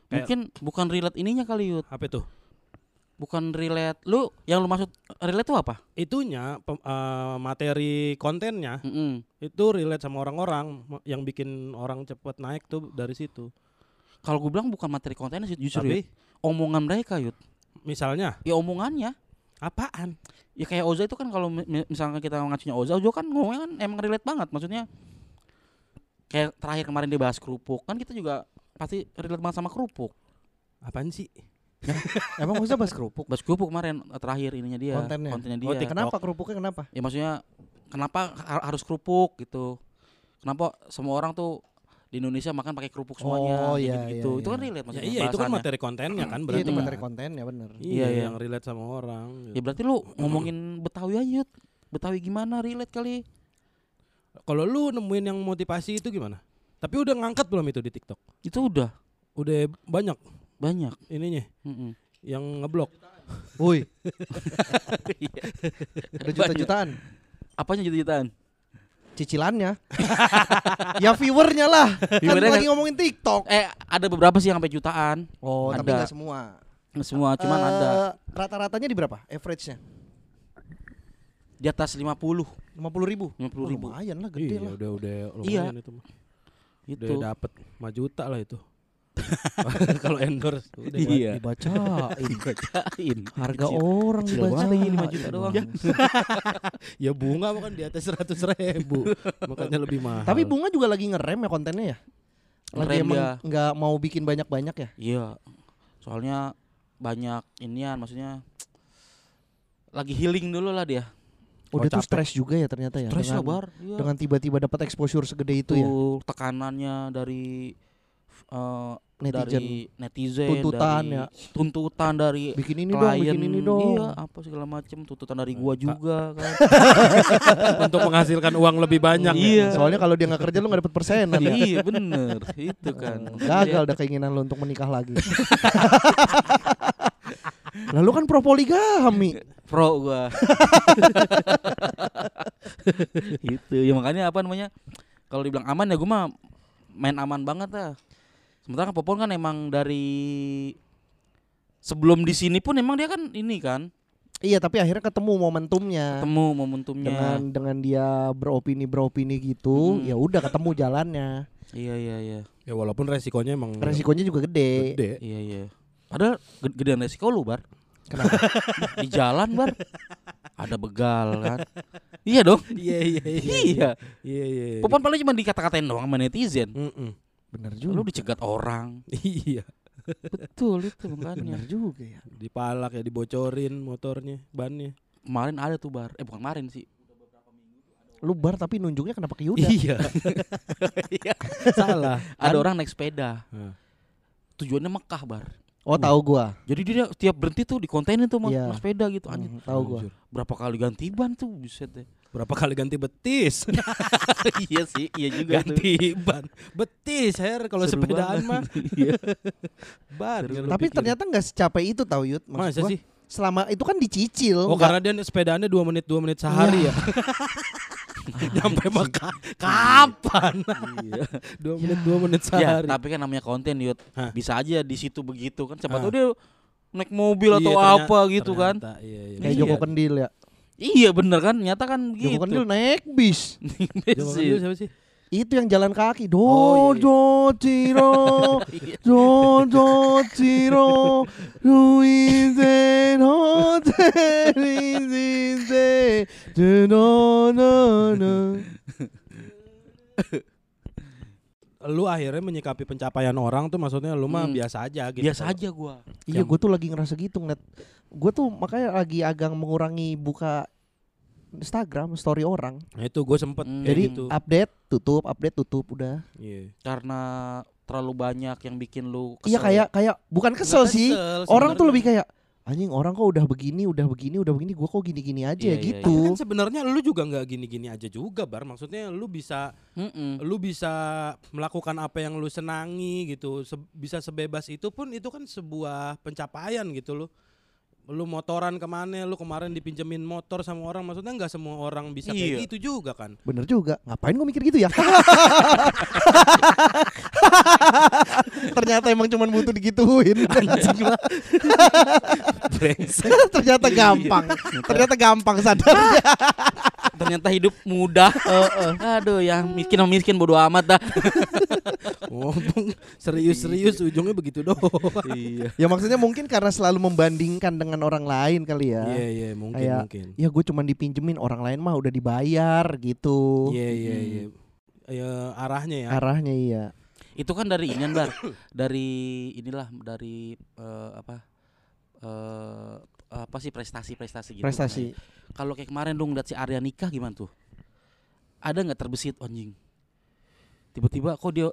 Kayak- Mungkin bukan relate ininya kali Yud. Apa tuh? Bukan relate. Lu yang lu maksud relate itu apa? Itunya pem- eh, materi kontennya Mm-mm. itu relate sama orang-orang yang bikin orang cepet naik tuh dari situ. Kalau gue bilang bukan materi kontennya sih justru Tapi Yud. omongan mereka Yud. misalnya Ya omongannya. apaan? Ya kayak Oza itu kan kalau mi- mi- misalnya kita ngacunya Oza, Oza kan ngomongnya kan emang relate banget. Maksudnya kayak terakhir kemarin dia bahas kerupuk kan kita juga pasti relate banget sama kerupuk. Apaan sih? Emang usah bahas kerupuk. Bahas kerupuk kemarin terakhir ininya dia. Kontennya? dia. Oh, TikTok. Kenapa kerupuknya kenapa? Ya maksudnya kenapa ha- harus kerupuk gitu? Kenapa semua orang tuh di Indonesia makan pakai kerupuk semuanya Oh, iya, gitu. iya, Itu kan iya. relate Ya, maksudnya. iya itu kan materi kontennya kan Iya berarti. itu Mm. materi kontennya bener. Iya, Iya, iya. yang relate sama orang. gitu. Ya berarti lu ngomongin Betawi aja, Yud. Betawi gimana relate kali? Kalau lu nemuin yang motivasi itu gimana? Tapi udah ngangkat belum itu di TikTok? Itu udah Udah banyak banyak. ininya Mm-mm. yang ngeblok. Woi, [LAUGHS] Iya. ada juta-jutaan Apanya juta-jutaan? cicilannya. [LAUGHS] ya viewernya lah. Kan Viewernya lagi ngomongin TikTok. Eh, ada beberapa sih yang sampai jutaan. Oh, tapi ada. nggak semua. Nggak semua, cuman Eh, ada Rata-ratanya di berapa? Average-nya? di atas 50 50 ribu? 50 ribu. lumayan lah, gede Iya, lah. udah udah Iya. lumayan itu mah. Itu. Udah dapet 5 juta lah itu. [LAUGHS] Kalau endorse udah Iya. Dibacain. Dibacain. Harga Kecil. orang Kecil dibacain. 5 juta doang. [LAUGHS] Ya bunga mah kan di atas 100 ribu Makanya lebih mahal Tapi bunga juga lagi ngerem ya kontennya ya? Lagi Ngerem emang dia. nggak mau bikin banyak-banyak ya? Iya. Soalnya banyak inian maksudnya lagi healing dulu lah dia. Oh, Udah tuh capek. stres juga ya ternyata ya. Stres dengan, bar. Iya. dengan tiba-tiba dapat exposure segede itu ya. Tuh, tekanannya dari eh, Netizen. dari netizen, Tuntutan dari ya. tuntutan dari Bikin ini dong, klien, bikin ini dong. Iya, apa segala macem tuntutan dari gua juga [LAUGHS] kan. Untuk menghasilkan uang lebih banyak Iya. Soalnya kalau dia nggak kerja lu nggak dapet persenan ya. iya bener itu kan. [LAUGHS] Gagal dah keinginan lu untuk menikah lagi. [LAUGHS] Lalu kan pro poligami. Pro gua. itu ya makanya apa namanya? Kalau dibilang aman ya gua mah main aman banget lah. Sementara kan Popon kan emang dari sebelum di sini pun emang dia kan ini kan Iya, tapi akhirnya ketemu momentumnya. ketemu momentumnya. Dengan dengan dia beropini beropini gitu, Hmm. ya udah ketemu jalannya. Iya iya iya. Ya walaupun resikonya emang Resikonya juga gede. gede Iya iya. Padahal gede- gedean resiko lu, Bar. Kenapa? [LAUGHS] Di jalan, Bar. Ada begal kan. iya dong. Iya iya Iya. Iya iya Popon paling cuma dikata-katain doang sama netizen. Mm-mm. Bener Lu juga. dicegat orang. [LAUGHS] Iya Betul itu makanya. Bener juga ya. Dipalak ya dibocorin motornya Bannya Kemarin ada tuh bar. Eh bukan kemarin sih. Lu bar tapi nunjuknya kenapa ke Yuda? Iya [LAUGHS] Salah Ada orang naik sepeda. Tujuannya Mekah bar. Oh tahu gua. Jadi dia tiap berhenti tuh di kontainer tuh mas, Iya. mas sepeda gitu anjir. Hmm, tahu gua. Berapa kali ganti ban tuh buset deh. Berapa kali ganti betis? [LAUGHS] iya sih, iya juga tuh. ganti ban. Betis, Her, kalau sepedaan mah. [LAUGHS] Iya. Ban. Seru. Tapi ternyata nggak secapek itu tau Yud. Maksud Masa gua, sih? Selama itu kan dicicil. Oh nggak- karena dia sepedaannya 2 menit 2 menit sehari ya. [LAUGHS] Nyampe maka kapan? Iya. 2 menit 2 menit Ya, sehari. tapi kan namanya konten Yud. Hah. Bisa aja di situ begitu kan. Siapa Hah. tahu dia naik mobil atau Iya, ternyata- apa gitu kan. ternyata, Iya, iya. Kayak Iya. Joko Kendil ya. Iya bener kan, nyata kan Joko gitu. Kendil naik bis. [LAUGHS] Joko Kendil siapa sih? Itu yang jalan kaki. Oh, iya, Dojo Ciro. Iya. Dojo Ciro. Ruizen hotel izinde. Dunonono. Lu akhirnya menyikapi pencapaian orang tuh maksudnya lu mah Hmm. biasa aja gitu. Biasa aja gua. Iya, Yang- gue tuh lagi ngerasa gitu ngeliat. Gue tuh makanya lagi agak mengurangi buka Instagram story orang. Nah, itu gue sempet Hmm. Jadi gitu. update, tutup, update, tutup, udah. Iya. Karena terlalu banyak yang bikin lu Iya kesel. kayak kayak bukan kesel Nggak sih. kesel Orang tuh lebih kayak anjing orang kok udah begini, udah begini, udah begini, gua kok gini-gini aja Iya, iya, gitu. Kan sebenarnya lu juga nggak gini-gini aja juga bar. Maksudnya lu bisa Mm-mm. lu bisa melakukan apa yang lu senangi gitu. Se- bisa sebebas itu pun itu kan sebuah pencapaian gitu lu. Lu motoran ke mana? Lu kemarin dipinjemin motor sama orang. Maksudnya nggak semua orang bisa Iya. kayak gitu juga kan? Bener juga. Ngapain gua mikir gitu ya? [LAUGHS] Ternyata emang cuman butuh digituin. [LAUGHS] Brengsek. Ternyata gampang. Ternyata gampang sadar. [LAUGHS] Ternyata hidup mudah. Aduh, yang miskin sama miskin bodo amat dah. [LAUGHS] Ngomong serius-serius ujungnya begitu doang. iya. ya maksudnya mungkin karena selalu membandingkan dengan orang lain kali ya. Iya iya mungkin Kayak, mungkin. Ya gue cuman dipinjemin orang lain mah udah dibayar gitu. Iya iya iya. Ya, arahnya ya. Arahnya iya. Itu kan dari ini Bar. [COUGHS] dari inilah dari eh, apa? eh apa sih prestasi-prestasi gitu. Prestasi. Kalau kayak kemarin dong lihat si Arya nikah gimana tuh? Ada nggak terbesit anjing? Tiba-tiba kok dia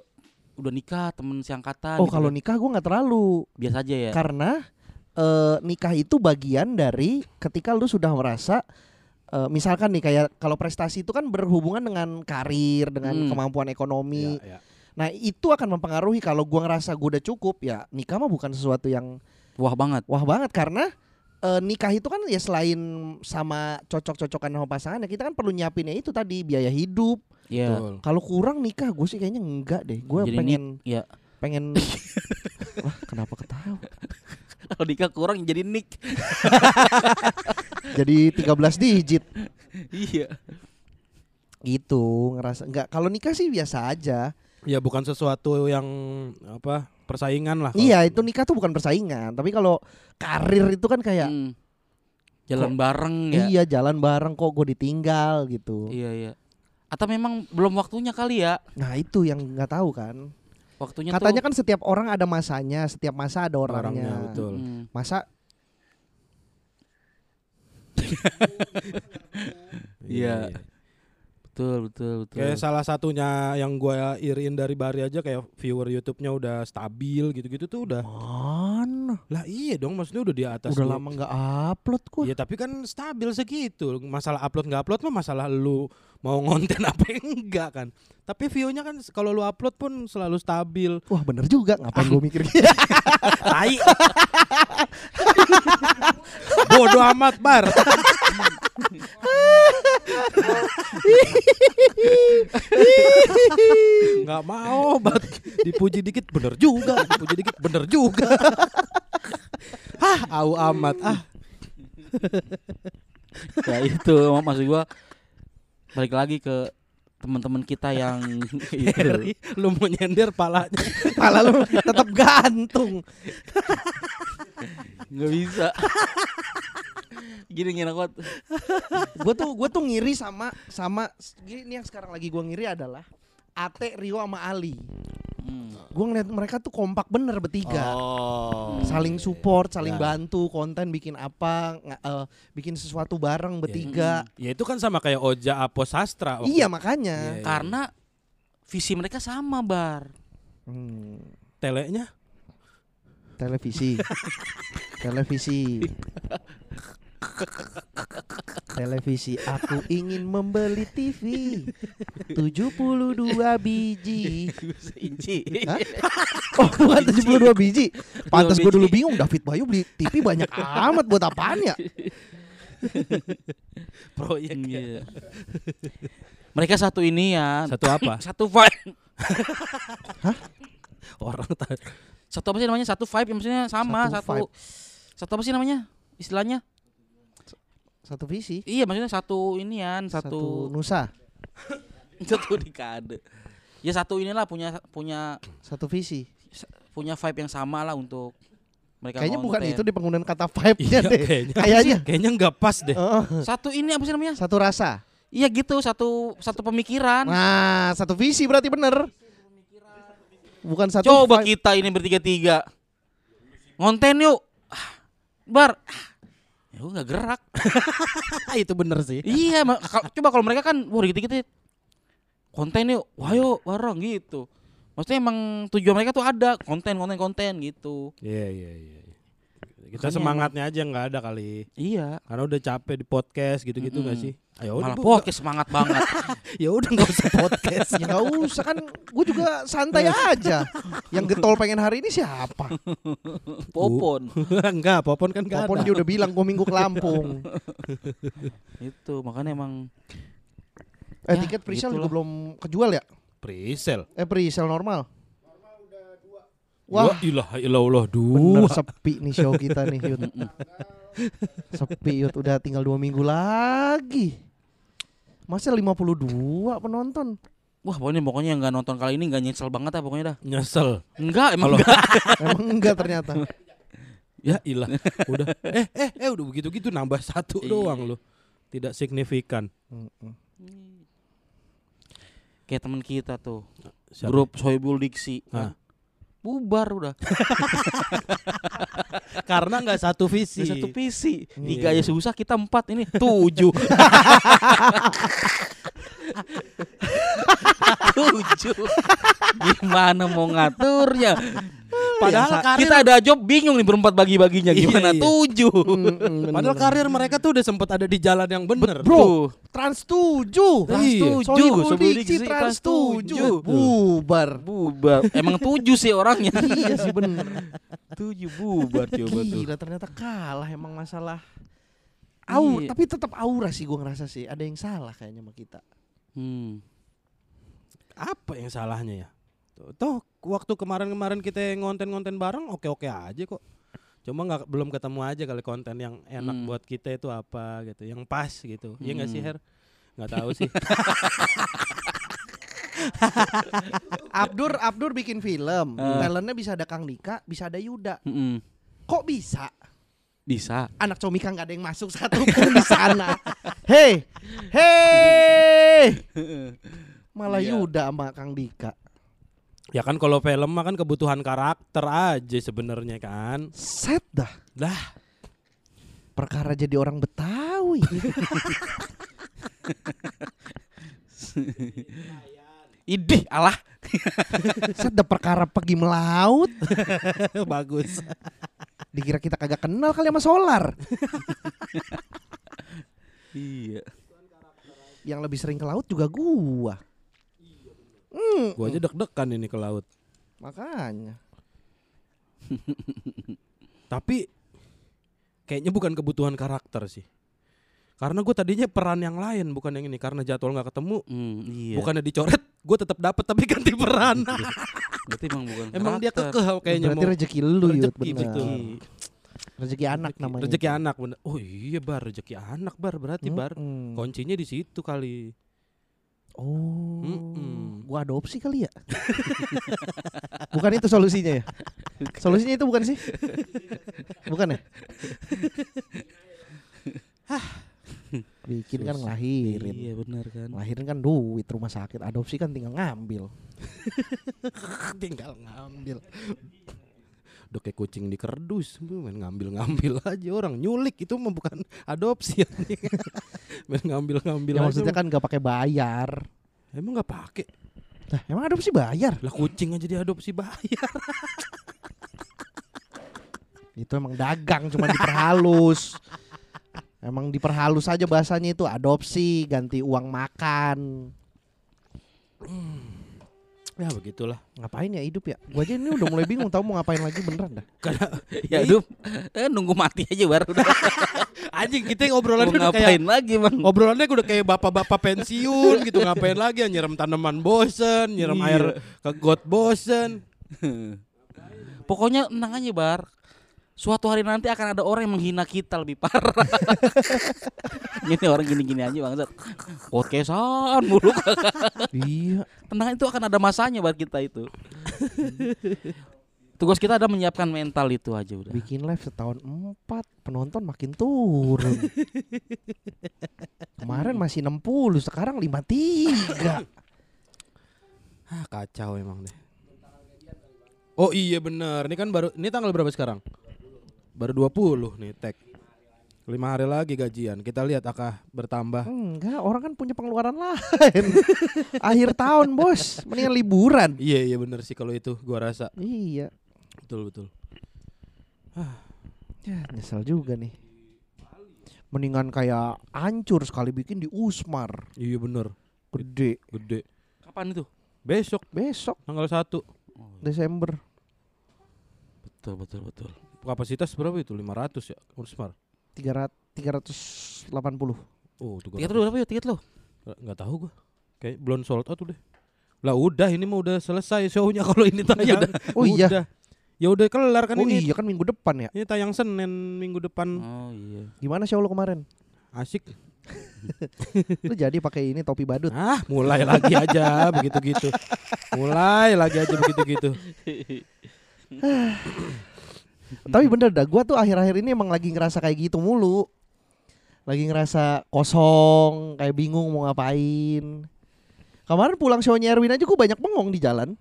udah nikah temen seangkatan Oh gitu kalau kan. nikah gue nggak terlalu. biasa aja ya. Karena eh, nikah itu bagian dari ketika lu sudah merasa eh, misalkan nih kayak kalau prestasi itu kan berhubungan dengan karir, dengan Hmm. kemampuan ekonomi. Iya, iya. Nah, itu akan mempengaruhi kalau gua ngerasa gua udah cukup ya nikah mah bukan sesuatu yang Wah banget. wah banget karena eh, nikah itu kan ya selain sama cocok-cocokan sama pasangan ya kita kan perlu nyiapinnya itu tadi biaya hidup. Iya. Betul. Kalau kurang nikah gue sih kayaknya enggak deh. Gue pengen Iya. pengen [LAUGHS] Wah, kenapa ketawa? Kalau nikah kurang jadi nik. Jadi 13 digit iya. gitu ngerasa enggak kalau nikah sih biasa aja. Ya bukan sesuatu yang apa persaingan lah. Iya, itu nikah tuh bukan persaingan, tapi kalau karir itu kan kayak Hmm. Jalan bareng ya. iya jalan bareng kok gue ditinggal gitu. Iya iya. Atau memang belum waktunya kali ya? Nah, itu yang nggak tahu kan. Waktunya Katanya tuh, kan setiap orang ada masanya, setiap masa ada Orangnya, orangnya. betul. Hmm. Masa [LAUGHS] Iya. Betul betul betul. Kayak salah satunya yang gua iriin dari Bari aja kayak viewer YouTube-nya udah stabil gitu-gitu tuh udah. mana? Lah iya dong maksudnya udah di atas Udah lama nggak upload kok. Iya tapi kan stabil segitu. Masalah upload nggak upload mah masalah lu mau ngonten [LAUGHS] apa enggak kan. Tapi view-nya kan kalau lu upload pun selalu stabil. Wah bener juga, ngapain gue mikir gitu. [LAUGHS] Tai. [LAUGHS] Bodoh amat bar. Nggak mau bat dipuji dikit bener juga, dipuji dikit bener juga. Hah, au amat ah. ya itu maksud gua balik lagi ke teman-teman kita yang [LAUGHS] itu. Harry, lu mau nyender palanya. Pala lu tetap gantung. nggak bisa gini gini aku gue tuh gue tuh ngiri sama sama ini yang sekarang lagi gue ngiri adalah Ate Rio sama Ali. hmm. Gue ngeliat mereka tuh kompak bener bertiga. Oh. Saling support, saling Ya. bantu, konten bikin apa, eh, bikin sesuatu bareng bertiga. Ya itu kan sama kayak Oja Apo Sastra. waktu- Iya makanya. Iya, iya. karena visi mereka sama bar Hmm. telenya Televisi. [LAUGHS] Televisi. Televisi aku ingin membeli TV 72 biji. Inci. Hah? Oh, bukan 72 biji. Pantas gue dulu bingung David Bayu beli TV banyak [LAUGHS] amat buat apaan ya? Proyek. Iya. Mereka satu ini ya. Satu apa? [LAUGHS] Satu vibe. Orang tadi. Satu apa sih namanya? Satu vibe yang maksudnya sama, Satu satu vibe. satu, apa sih namanya? Istilahnya? Satu visi. Iya, maksudnya satu inian, Satu satu nusa. [LAUGHS] satu dekade. Ya satu inilah punya punya Satu visi. punya vibe yang sama lah untuk mereka Kayaknya bukan itu di penggunaan kata vibe-nya Iya, deh. kayaknya. Kayaknya. Kayaknya nggak pas deh. Satu ini apa sih namanya? Satu rasa. Iya gitu, satu satu pemikiran. Nah, satu visi berarti bener. Bukan satu Coba vibe. kita ini bertiga-tiga. Ngonten yuk. Ah, Bar. Ya gua nggak gerak. [LAUGHS] itu bener sih. iya, coba kalau mereka kan wah dikit-dikit konten yuk. Wah yuk bareng gitu. Maksudnya emang tujuan mereka tuh ada konten konten konten gitu. Iya iya iya. Kita Makanya semangatnya aja nggak ada kali. Iya. Karena udah capek di podcast gitu-gitu nggak Mm-mm. sih? Ayo udah Malah Bu, podcast semangat banget. [LAUGHS] Ya udah nggak usah podcast. [LAUGHS] Ya nggak usah kan, gue juga santai aja. Yang getol pengen hari ini siapa? [LAUGHS] Popon. Enggak, Popon kan nggak Popon ada. dia udah bilang gue minggu ke Lampung. itu makanya emang Eh Ya, tiket presale juga belum kejual ya? Presale. Eh presale normal. Wah, ilah ilah Allah bener dua. sepi nih show kita nih Yud. sepi Yud, udah tinggal dua minggu lagi. Masa 52 penonton? wah pokoknya pokoknya yang nggak nonton kali ini nggak nyesel banget ah pokoknya dah. Nyesel. Enggak emang Kalau- enggak. [LAUGHS] Emang enggak ternyata. Ya ilah. Udah [LAUGHS] eh eh eh udah begitu-gitu nambah satu Iya. doang loh. Tidak signifikan. Kayak teman kita tuh. Siapa? Grup Soebul Diksi. Ah. Bubar udah. [LAUGHS] Karena nggak satu visi. Ada satu visi. Iya. Tiga aja susah kita empat ini tujuh. [LAUGHS] tujuh. Gimana mau ngaturnya? Padahal Biasa. karir- kita ada job bingung nih berempat bagi-baginya Iya, gimana iya. tujuh. Mm-mm, Padahal karir mereka tuh udah sempat ada di jalan yang bener. Bro. Trans 7. Trans Iya. tujuh. Sohibul Diksi Trans tujuh. 7. Bubar. Bubar. Emang tujuh sih orangnya. [LAUGHS] iya sih bener. tujuh bubar coba tuh. Gila ternyata kalah emang masalah Aur, Iya. tapi tetap aura sih gua ngerasa sih ada yang salah kayaknya sama kita. Hmm. Apa yang salahnya ya? Tuh, toh waktu kemarin-kemarin kita ngonten-ngonten bareng oke-oke aja kok. Cuma nggak belum ketemu aja kali konten yang enak Hmm. buat kita itu apa gitu, yang pas gitu. Iya nggak sih Hmm. Her? Nggak tahu sih. [LAUGHS] Abdur Abdur bikin film, Ah. talentnya bisa ada Kang Dika, bisa ada Yuda. Mm-mm. Kok bisa? Bisa. Anak Comika nggak ada yang masuk satu pun di sana. [LAUGHS] Hei, hei, [LAUGHS] malah Iya. Yuda sama Kang Dika. Ya kan kalau film mah kan kebutuhan karakter aja sebenarnya kan. Set dah. Lah, Perkara jadi orang Betawi. [LAUGHS] Idih, alah. Set dah perkara pergi melaut. [LAUGHS] bagus. Dikira kita kagak kenal kali sama Solar. [LAUGHS] Iya. Yang lebih sering ke laut juga gua. Hmm, Gua aja deg-degan ini ke laut. makanya. [LAUGHS] Tapi kayaknya bukan kebutuhan karakter sih. Karena gue tadinya peran yang lain bukan yang ini karena jadwal nggak ketemu Hmm, iya. bukannya dicoret gue tetap dapat tapi ganti peran [LAUGHS] Berarti emang bukan [LAUGHS] emang dia karakter. kekeh kayaknya Berarti mau rezeki lu Yud, Rezeki, betul. Rezeki anak namanya. rezeki anak bener oh iya bar rezeki anak bar berarti bar Mm-mm. kuncinya di situ kali Oh, Mm-mm. gua adopsi kali ya? [LAUGHS] bukan itu solusinya ya? Solusinya itu bukan sih? Bukan ya? [LAUGHS] Bikin kan ngelahirin. Iya benar kan. Ngelahirin kan duit rumah sakit, adopsi kan tinggal ngambil. [LAUGHS] tinggal ngambil udah kayak kucing di kerdus main ngambil-ngambil [LAUGHS] aja orang nyulik itu mah bukan adopsi [LAUGHS] main ngambil-ngambil Ya, aja maksudnya kan gak pakai bayar. emang nggak pakai Lah, emang adopsi bayar? lah kucing aja diadopsi bayar [LAUGHS] Itu emang dagang cuma diperhalus. emang diperhalus aja bahasanya itu adopsi, ganti uang makan. Ya begitulah. Ngapain ya hidup ya? Gua aja ini udah mulai bingung tahu mau ngapain lagi beneran dah. [LAUGHS] Ya hidup eh, nunggu mati aja baru udah. [LAUGHS] Anjing kita Mau ngobrolannya udah ngapain kayak lagi bang? Ngobrolannya udah kayak bapak-bapak pensiun gitu ngapain lagi ya nyiram tanaman bosen, nyiram Iya. air ke got bosen. [LAUGHS] Pokoknya tenang aja bar. Suatu hari nanti akan ada orang yang menghina kita lebih parah. [LAUGHS] Ini orang gini-gini aja bangsat. Podcastan mulu. iya. Tenang itu akan ada masanya bar kita itu. [LAUGHS] Tugas kita ada menyiapkan mental itu aja udah. Bikin live setahun empat penonton makin turun. [LAUGHS] Kemarin masih 60, sekarang 53. Ah, kacau emang deh. Oh iya bener, ini kan baru ini tanggal berapa sekarang? Baru 20 nih tag. Lima hari lagi gajian. Kita lihat akah bertambah. Enggak, orang kan punya pengeluaran lain. [LAUGHS] Akhir tahun, Bos. Mendingan liburan. Iya iya bener sih kalau itu gua rasa. Iya. Betul betul. Ya, nyesel juga nih. Mendingan kayak hancur sekali bikin di Usmar. Iya bener. Gede. Gede. Kapan itu? Besok Besok tanggal 1. Desember. Betul betul betul. Kapasitas berapa itu? 500 ya? Ursmar. 300 380. Oh, tuh gua Tiket lu berapa ya tiket lu? Nggak- tahu gua. Kayak belum sold out udah. Lah udah ini mah udah selesai show-nya kalau ini tayang. Oh iya. Udah. Ya udah kelar kan oh ini. iya kan minggu depan ya. Ini tayang Senin minggu depan. Oh iya. Gimana show lu kemarin? Asik. [LAUGHS] Lu jadi pakai ini topi badut. Ah, mulai lagi aja [LAUGHS] begitu-gitu. Mulai lagi aja begitu-gitu. [LAUGHS] Tapi bener dah, gua tuh akhir-akhir ini emang lagi ngerasa kayak gitu mulu. Lagi ngerasa kosong, kayak bingung mau ngapain. Kemarin pulang shownya Erwin aja gua banyak bengong di jalan.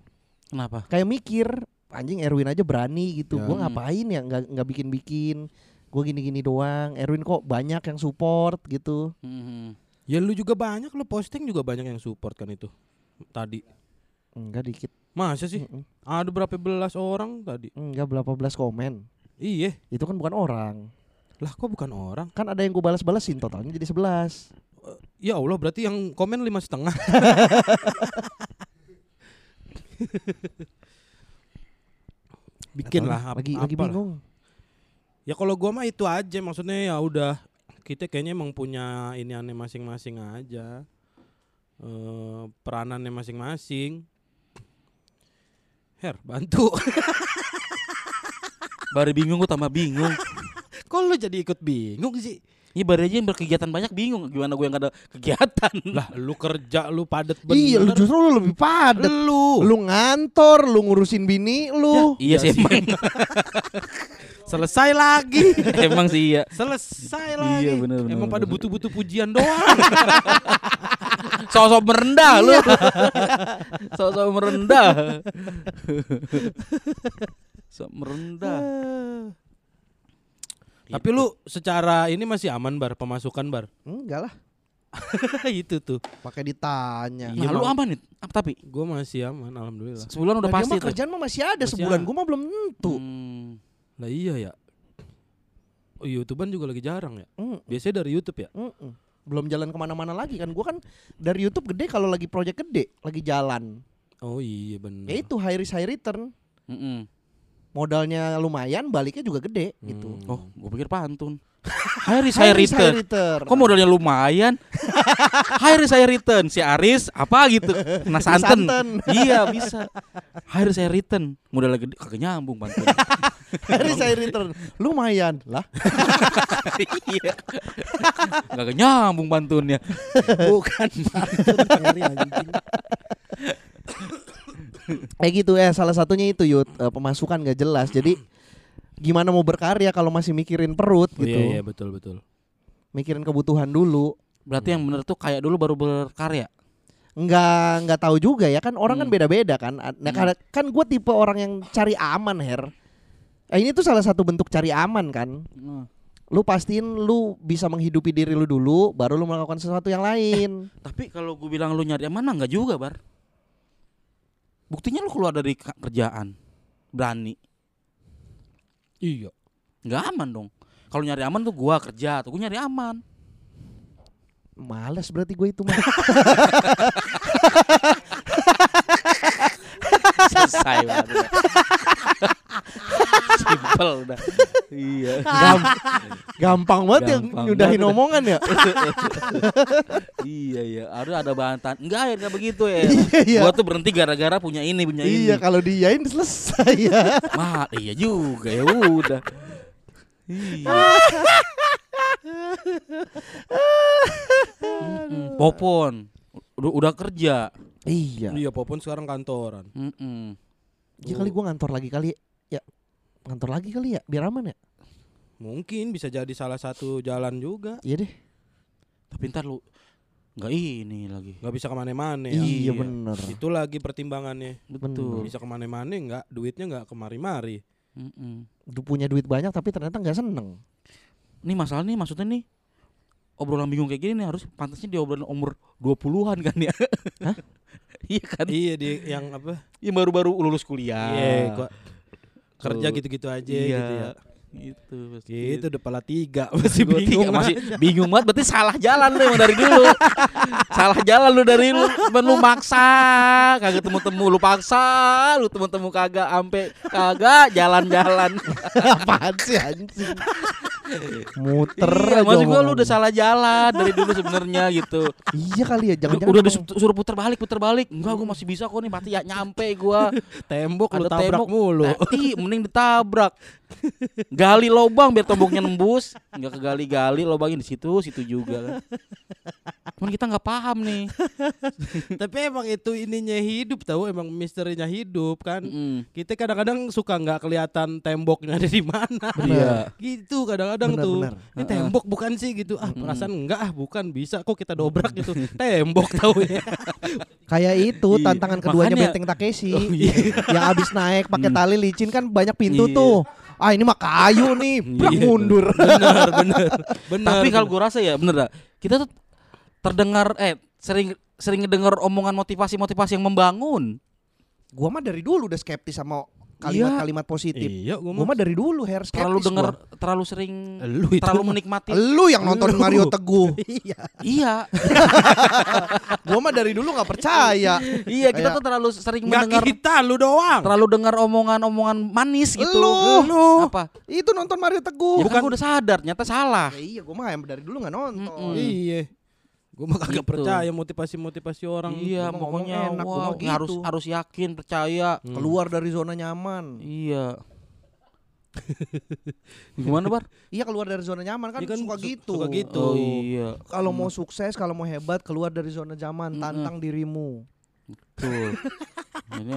Kenapa? Kayak mikir, anjing Erwin aja berani gitu. Ya. Gua ngapain ya nggak nggak bikin-bikin. Gua gini-gini doang. Erwin kok banyak yang support gitu. Mhm. Ya lu juga banyak lu posting juga banyak yang support kan itu. Tadi. Enggak dikit. Masa sih? Mm-mm. Ada berapa belas orang tadi? Enggak berapa belas komen. Iya. Itu kan bukan orang. Lah kok bukan orang? Kan ada yang gue balas-balasin totalnya jadi 11. Ya Allah berarti yang komen lima setengah. [LAUGHS] Bikin lah ap- lagi lagi lah. bingung. Ya kalau gua mah itu aja maksudnya ya udah kita kayaknya emang punya ini aneh masing-masing aja. Eh peranannya masing-masing. Her, bantu. [LAUGHS] Baru bingung gua tambah bingung. [LAUGHS] Kok lu jadi ikut bingung sih? Ini baru aja yang berkegiatan banyak bingung gimana gue yang gak ada kegiatan. Lah, lu kerja lu padet bener. Iya, lu justru lu lebih padat. Lu. Lu ngantor, lu ngurusin bini lu. iya sih emang. [LAUGHS] Selesai lagi. [LAUGHS] emang sih iya. Selesai Iya, lagi. bener, bener, Emang pada butuh-butuh pujian doang. [LAUGHS] Sosok merendah lu. [LAUGHS] Sosok merendah. Sok merendah. Tapi lu secara ini masih aman bar pemasukan bar. Enggak lah, itu tuh. pakai ditanya. Nah, Iya, lu Bang. aman nih. Apa tapi? Gue masih aman alhamdulillah. Sebulan udah Nah, dia pasti mah kerjaan mah masih ada Masih sebulan. Gua mah belum tentu. Hmm. Lah iya ya. Oh, YouTubean juga lagi jarang ya. Mm, Biasanya dari YouTube ya. mm, mm. Belum jalan ke mana-mana lagi kan. Gua kan dari YouTube gede kalau lagi project gede, lagi jalan. Oh iya benar. Ya itu high risk high return. Mm-mm. Modalnya lumayan, baliknya juga gede gitu. Hmm. Oh, gue pikir pantun. [LAUGHS] High risk high return. return. Kok modalnya lumayan? [LAUGHS] high risk high return. Si Aris apa gitu? Kena santen. santen. iya [LAUGHS] bisa. High risk high return. Modalnya gede kagak nyambung pantun. high risk high return. Lumayan lah. iya. Kagak nyambung pantunnya. Bukan pantun anjing. Kayak gitu ya salah satunya itu Yud eh, pemasukan gak jelas. Jadi gimana mau berkarya kalau masih mikirin perut Oh, gitu. iya iya betul betul. Mikirin kebutuhan dulu. Berarti yang bener tuh kayak dulu baru berkarya. Enggak enggak tahu juga ya kan orang kan Hmm. beda-beda kan. Nah, Hmm. kan gue tipe orang yang cari aman her. Eh, ini tuh salah satu bentuk cari aman kan. Lu pastiin lu bisa menghidupi diri lu dulu, baru lu melakukan sesuatu yang lain. Tapi kalau gue bilang lu nyari aman enggak juga, Bar. Buktinya lu keluar dari kerjaan. Berani. Iya. nggak aman dong. Kalau nyari aman tuh gua kerja, tuh gua nyari aman. Males berarti gue itu mah. [LAUGHS] Selesai banget. Simple udah. Iya. [LAUGHS] Gam- gampang banget yang Gampang nyudahin banget. omongan ya. [LAUGHS] iya iya, harus ada bantahan. Enggak ya enggak begitu ya. [LAUGHS] Iya, iya. Gua tuh berhenti gara-gara punya ini, punya ini. iya, kalau diiyain selesai ya. Mah, iya juga ya udah. Iya. Popon udah, udah kerja. iya. Iya, Popon sekarang kantoran. Mm-mm. Ya kali gua ngantor lagi kali ya. Ngantor lagi kali ya, biar aman ya. Mungkin bisa jadi salah satu jalan juga. Iya deh. Tapi ntar lu nggak ini lagi. nggak bisa ke mana-mana ya. Iya Iya. bener. Itu lagi pertimbangannya. Betul. Bisa ke mana-mana nggak, duitnya nggak kemari-mari. Mm-mm. Du- Punya duit banyak tapi ternyata nggak seneng. Nih masalah nih maksudnya nih obrolan bingung kayak gini nih harus pantasnya diobrolin umur 20-an kan ya. Hah? [LAUGHS] iya kan? iya di yang apa? Yang baru-baru lulus kuliah. Iya, kok kerja gitu-gitu aja iya. gitu ya. Gitu. pasti. Gitu udah pala tiga masih Gua tiga, bingung. masih [LAUGHS] bingung banget berarti salah jalan lu emang dari dulu. salah jalan lu dari lu cuman lu maksa kagak temu-temu lu paksa lu temu-temu kagak ampe kagak jalan-jalan. [LAUGHS] Apaan sih anjing? Muter iya, aja maksud gua lu udah salah jalan dari dulu sebenarnya gitu. Iya kali ya, Lu jangan-jangan udah disuruh putar balik, putar balik. Enggak, gua masih bisa kok nih mati ya nyampe gua. [LAUGHS] Tembok lu tabrak tembok. mulu. Ih, mending ditabrak. Gali lobang biar tomboknya nembus. Enggak kegali-gali, lobangin di situ, situ juga kan. Cuman kita nggak paham nih. Tapi emang itu ininya hidup tahu emang misterinya hidup kan. Mm-mm. Kita kadang-kadang suka nggak kelihatan temboknya ada di mana. Iya. Gitu kadang-kadang Benar, tuh. benar. Ini tembok bukan sih gitu. Ah, perasaan enggak ah, bukan bisa kok kita dobrak gitu. [LAUGHS] tembok tahu ya. Kayak itu Iya, tantangan keduanya makanya- Benteng Takeshi. Oh, iya. yang abis naik pakai tali licin kan banyak pintu Iya. tuh. Ah ini mah kayu nih, [LAUGHS] Iya. mundur. bener, bener. [LAUGHS] Bener. Tapi kalau gua rasa ya bener dah. Kita tuh terdengar eh sering sering ngedengar omongan motivasi-motivasi yang membangun. gua mah dari dulu udah skeptis sama kalimat-kalimat positif. Iya, gua Gua mah dari dulu hair skeptis. Terlalu dengar gua. terlalu sering Lu itu terlalu menikmati. Lu yang nonton Lu. Mario Teguh. [LAUGHS] Iya. iya. [LAUGHS] gua mah dari dulu nggak percaya. iya, kita Kayak- tuh terlalu sering Enggak mendengar kita, lu doang. terlalu dengar omongan-omongan manis gitu. Lu. Lu. Apa? Itu nonton Mario Teguh. Ya bukan gua udah sadar, nyata salah. Ya iya, gua mah yang dari dulu nggak nonton. Mm-mm. Iya. Gua mah kagak Gitu. percaya motivasi-motivasi orang. iya, gua mah pokoknya enak, gua wow, gitu. harus harus yakin, percaya. Hmm. Keluar dari zona nyaman. Iya. Gimana, Bar? Iya keluar dari zona nyaman kan, Iya kan, suka su- gitu. suka gitu. Oh iya, Kalau mau sukses, kalau mau hebat, keluar dari zona nyaman, tantang dirimu. betul. [LAUGHS] Ini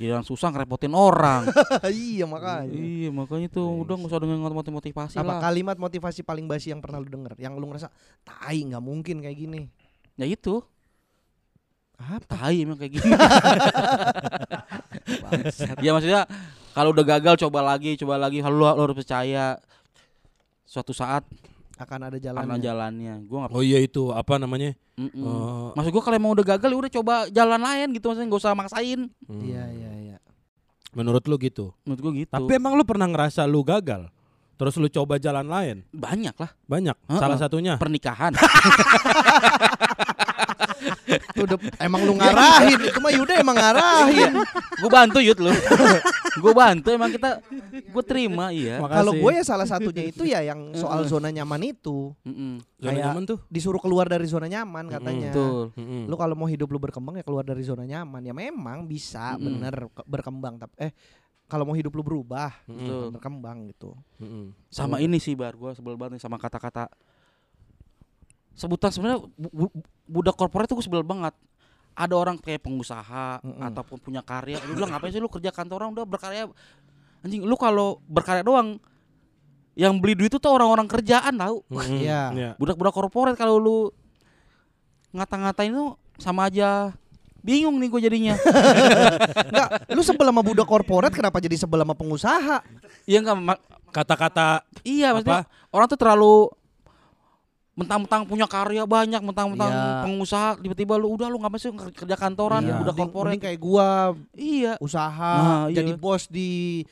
giliran susah ngerepotin orang. [LAUGHS] iya makanya. iya, makanya tuh udah nggak usah dengan motivasi Apa lah. kalimat motivasi paling basi yang pernah lu denger? Yang lu ngerasa, tai nggak mungkin kayak gini. Ya itu, Apa? tai emang kayak gini. [LAUGHS] ya maksudnya kalau udah gagal coba lagi, coba lagi. Kalau lu, lu harus percaya suatu saat Akan ada jalannya. jalannya. Gua nggak Oh iya itu apa namanya? Mm-mm. Eh, Maksud gua kalau emang udah gagal ya udah coba jalan lain gitu maksudnya nggak usah maksain. hmm. Iya iya iya. Menurut lu gitu. Menurut gua gitu. Tapi emang lu pernah ngerasa lu gagal? Terus lu coba jalan lain? banyak lah Banyak. Heeh. Salah satunya. pernikahan. [LAUGHS] Udah, emang lu ngarahin, itu mah Yuda emang ngarahin. gua bantu yut lu. gua bantu emang kita gua terima iya. Kalau gue ya salah [LAUGHS] satunya itu ya yang soal zona nyaman itu. Mm-mm. Zona kayak- nyaman tuh. Disuruh keluar dari zona nyaman katanya. Betul. Lu kalau mau hidup lu berkembang ya keluar dari zona nyaman. Ya memang bisa Mm-mm. bener ke- berkembang tapi eh kalau mau hidup lu berubah, Mm-mm. Betul. berkembang gitu. Mm-mm. Sama ini sih bar gua sebel banget sama kata-kata sebutan sebenarnya bu- bu- budak korporat tuh gua sebel banget. Ada orang kayak pengusaha Mm-mm. ataupun punya karya, lu bilang ngapain sih lu kerja kantoran udah berkarya. Anjing, lu kalau berkarya doang yang beli duit itu tuh orang-orang kerjaan tahu. Mm-mm. Iya. Iya. Budak-budak korporat kalau lu ngata-ngatain itu sama aja bingung nih gue jadinya. [LAUGHS] Enggak, lu sebel sama budak korporat kenapa jadi sebel sama pengusaha? Iya enggak ma- Kata-kata iya maksudnya orang tuh terlalu mentang-mentang punya karya banyak, mentang-mentang Iya. pengusaha tiba-tiba lu udah lu ngapain sih kerja kantoran Iya. budak Mending- korporat. kayak gua Iya. usaha Nah, iya. jadi bos di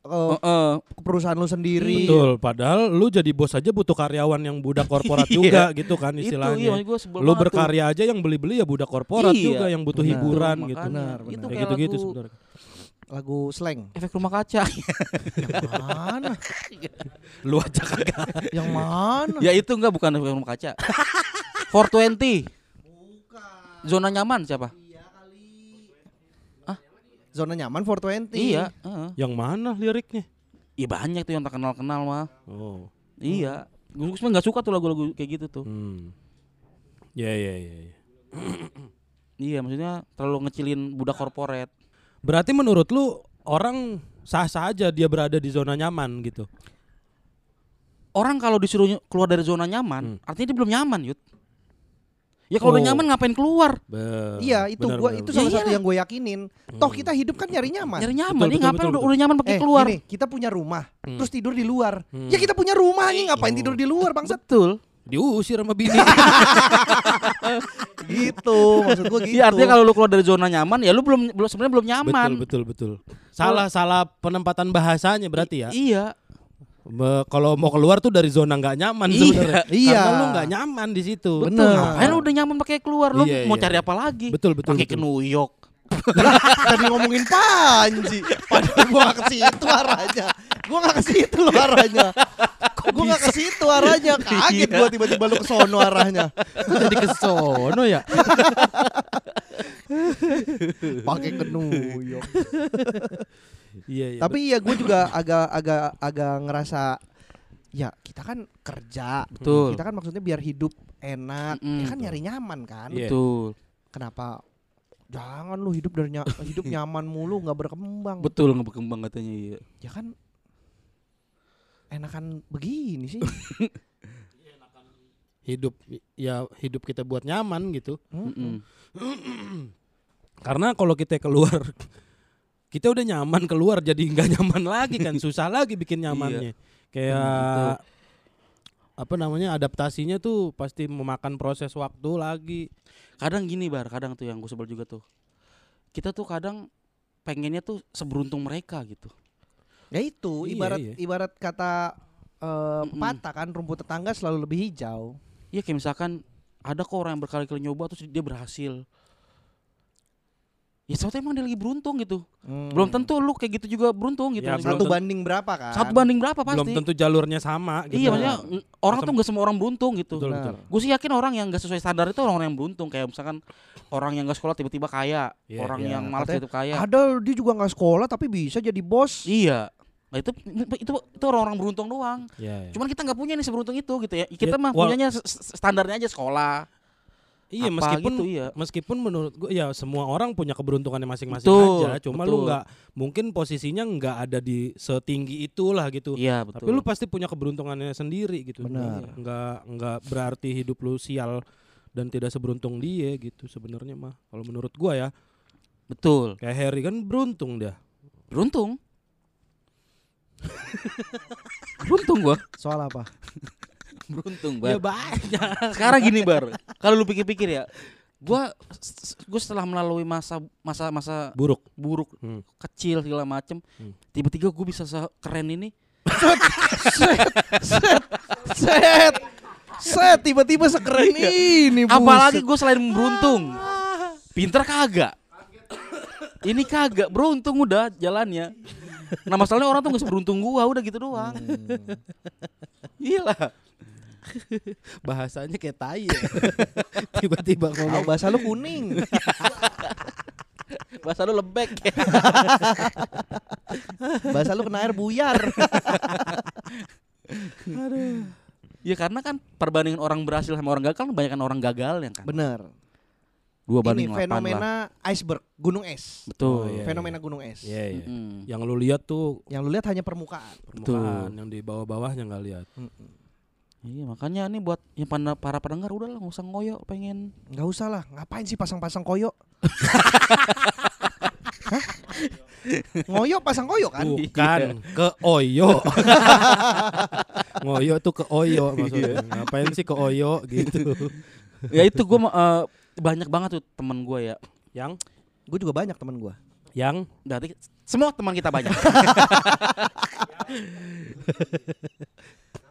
eh, Heeh. perusahaan lu sendiri. Betul, padahal lu jadi bos aja butuh karyawan yang budak [LAUGHS] korporat juga gitu kan Itu iya istilahnya. gua sebel lu banget tuh. berkarya aja yang beli-beli ya budak korporat Iya. juga yang butuh Benar. hiburan Betul, gitu. Benar, Itu benar. Kayak kayak gitu-gitu sebenarnya. Lagu slang. efek rumah kaca. [LAUGHS] Yang mana? Lu aja kagak. Yang mana? ya itu enggak bukan efek rumah kaca. 420. Zona nyaman siapa? Zona nyaman 420. Iya, heeh. Yang mana liriknya? Iya banyak tuh yang tak kenal-kenal mah. Oh. Iya. Gue sebenarnya nggak suka tuh lagu-lagu kayak gitu tuh. Hmm. Ya ya. ya. Iya, maksudnya terlalu ngecilin budak korporat. Berarti menurut lu orang sah-sah aja dia berada di zona nyaman gitu. Orang kalau disuruh keluar dari zona nyaman, Hmm. artinya dia belum nyaman, Yud. Ya kalau udah Oh. nyaman ngapain keluar? Be- Iya, itu benar, gua benar, itu salah Ya satu yang gue yakinin. Toh kita hidup kan nyari nyaman. Nyari nyaman, Betul, nih betul, ngapain betul, udah, betul. udah nyaman pakai eh, keluar? gini, kita punya rumah, Hmm. terus tidur di luar. Hmm. Ya kita punya rumah nih, ngapain Oh. tidur di luar, bangsat? Betul. Diusir sama bini. [LAUGHS] gitu, maksud gua gitu. Iya, artinya kalau lu keluar dari zona nyaman, ya lu belum belum sebenarnya belum nyaman. betul betul betul. Salah salah penempatan bahasanya berarti ya. Iya. Be- kalau mau keluar tuh dari zona nggak nyaman Iya, sebenarnya. iya. Karena lu nggak nyaman di situ. Betul. Ngapain lu udah nyaman pakai keluar? Lu Iya, mau iya, cari iya. apa lagi? Betul betul. Pakai ke. New York. [LAUGHS] Tadi ngomongin Panji. Padahal gua gak ke situ arahnya. Gua gak ke situ lo arahnya. Gua gak ke situ arahnya. [LAUGHS] Kaget gua tiba-tiba lu ke sono arahnya. Jadi ke sono ya. [LAUGHS] Pakai ke New York. Iya iya. Tapi iya gue juga agak agak agak ngerasa ya kita kan kerja. Betul. Kita kan maksudnya biar hidup enak. Mm-mm. Ya kan nyari nyaman kan. Iya. Betul. Kenapa jangan lu hidup dari nya- hidup [LAUGHS] nyaman mulu nggak berkembang. Betul nggak berkembang katanya iya. Ya kan enakan begini sih. hidup ya hidup kita buat nyaman gitu. Mm-mm. [CLEARS THROAT] Karena kalau kita keluar kita udah nyaman keluar jadi nggak [LAUGHS] nyaman lagi kan susah lagi bikin nyamannya. Kayak apa namanya adaptasinya tuh pasti memakan proses waktu lagi. Kadang gini bar, kadang tuh yang gue sebel juga tuh. Kita tuh kadang pengennya tuh seberuntung mereka gitu. Ya itu Iya, ibarat iya. ibarat kata eh, Mm-mm. pepatah kan rumput tetangga selalu lebih hijau. Iya kayak misalkan ada kok orang yang berkali-kali nyoba terus dia berhasil. Ya soalnya emang dia lagi beruntung gitu. Hmm. Belum tentu lu kayak gitu juga beruntung gitu. Ya, satu tentu- banding berapa kan? Satu banding berapa pasti? Belum tentu jalurnya sama gitu. Iya maksudnya mm, orang tuh nggak semua orang beruntung gitu. Betul, betul. Gue sih yakin orang yang gak sesuai standar itu orang-orang yang beruntung kayak misalkan orang yang gak sekolah tiba-tiba kaya, Iya, orang iya. yang malas tiba-tiba kaya. Ada dia juga nggak sekolah tapi bisa jadi bos. Iya. Nah itu itu itu orang-orang beruntung doang. Iya, iya. Cuman kita nggak punya nih seberuntung itu gitu ya. Kita Ya, mah wal- punyanya standarnya aja sekolah. Iya apa meskipun gitu, iya. meskipun menurut gue ya semua orang punya keberuntungannya masing-masing aja. Cuma lu betul. nggak mungkin posisinya nggak ada di setinggi itulah gitu. Iya betul. Tapi lu pasti punya keberuntungannya sendiri gitu. Benar. Nggak nggak berarti hidup lu sial dan tidak seberuntung dia gitu sebenarnya mah. Kalau menurut gua ya, betul. kayak Harry kan beruntung dia. Beruntung. [LAUGHS] beruntung gua. Soal apa? Beruntung Ya bar. banyak. Sekarang gini bar. [LAUGHS] Kalau lu pikir-pikir ya, gua gue setelah melalui masa masa masa Buruk. buruk Hmm. kecil segala macem Hmm. tiba-tiba gue bisa keren ini Set. Set tiba-tiba sekeren ini. buset. apalagi gue selain beruntung pinter kagak ini kagak beruntung udah jalannya nah masalahnya orang tuh gak seberuntung gua udah gitu doang iya lah Bahasanya kayak tai ya. Tiba-tiba ngomong bahasa lu kuning. bahasa lu lebek Bahasa lu kena air buyar. ya karena kan perbandingan orang berhasil sama orang gagal kan kebanyakan orang gagal ya kan Bener. Dua Ini banding delapan lah fenomena iceberg, gunung es. betul Oh, iya. Fenomena gunung es. Iya, iya. Mm-mm. Yang lu lihat tuh Yang lu lihat hanya permukaan. permukaan, yang di bawah-bawahnya nggak lihat. Iya makanya nih buat yang pada para pendengar udah lah nggak usah ngoyo pengen Nggak usah lah, ngapain sih pasang-pasang koyo? [LAUGHS] Ngoyo pasang koyo kan? Bukan ke Oyo. Ngoyo tuh ke Oyo maksudnya. Ngapain sih ke Oyo gitu. ya itu gue banyak banget tuh temen gue ya Yang Gue juga banyak temen gue. Yang Berarti semua teman kita banyak. [LAUGHS]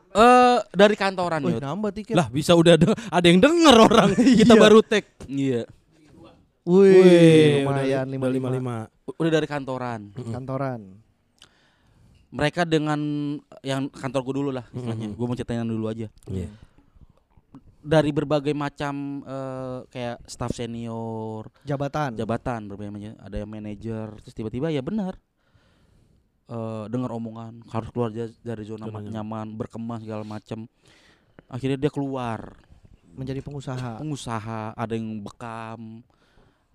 Eh dari kantoran Yud. nambah tiket. lah bisa udah ada, ada yang denger orang [LAUGHS] kita Iya. baru tag. Iya. Wih, lumayan udah 55. Udah dari kantoran. Kantoran. Mereka dengan yang kantor gue dulu lah istilahnya. Mm-mm. Gue mau ceritain yang dulu aja. Iya. Dari berbagai macam eh, kayak staff senior, Jabatan. jabatan berbagai macam ada yang manajer terus tiba-tiba ya benar eh dengar omongan harus keluar dari zona Zona ma- nyaman berkembang segala macam akhirnya dia keluar menjadi pengusaha. pengusaha ada yang bekam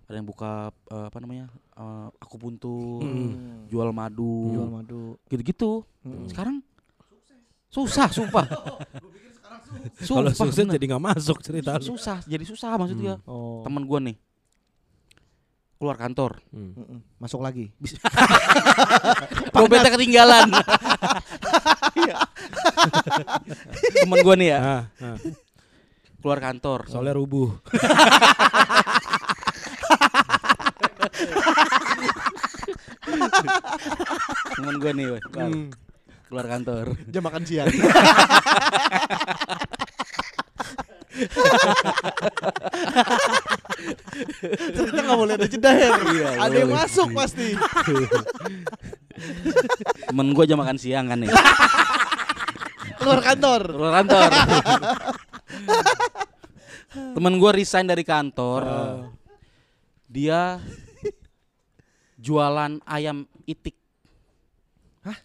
ada yang buka eh, apa namanya eh, akupuntur Hmm. jual madu Jual madu. gitu-gitu Hmm. sekarang susah sumpah [LAUGHS] Kalau sukses bener. jadi nggak masuk cerita susah jadi susah maksud dia Oh. teman gua nih keluar kantor Hmm. Masuk lagi. dompetnya [LAUGHS] ketinggalan temen gua nih ya Ah, ah. keluar kantor Soalnya rubuh. temen gua nih Bang. Hmm. Keluar kantor [LAUGHS] Jam makan siang. Ternyata nggak boleh ada jeda ya. Iya, ada yang masuk pasti. temen gua jam makan siang kan nih Keluar kantor. keluar kantor temen gua resign dari kantor dia jualan ayam itik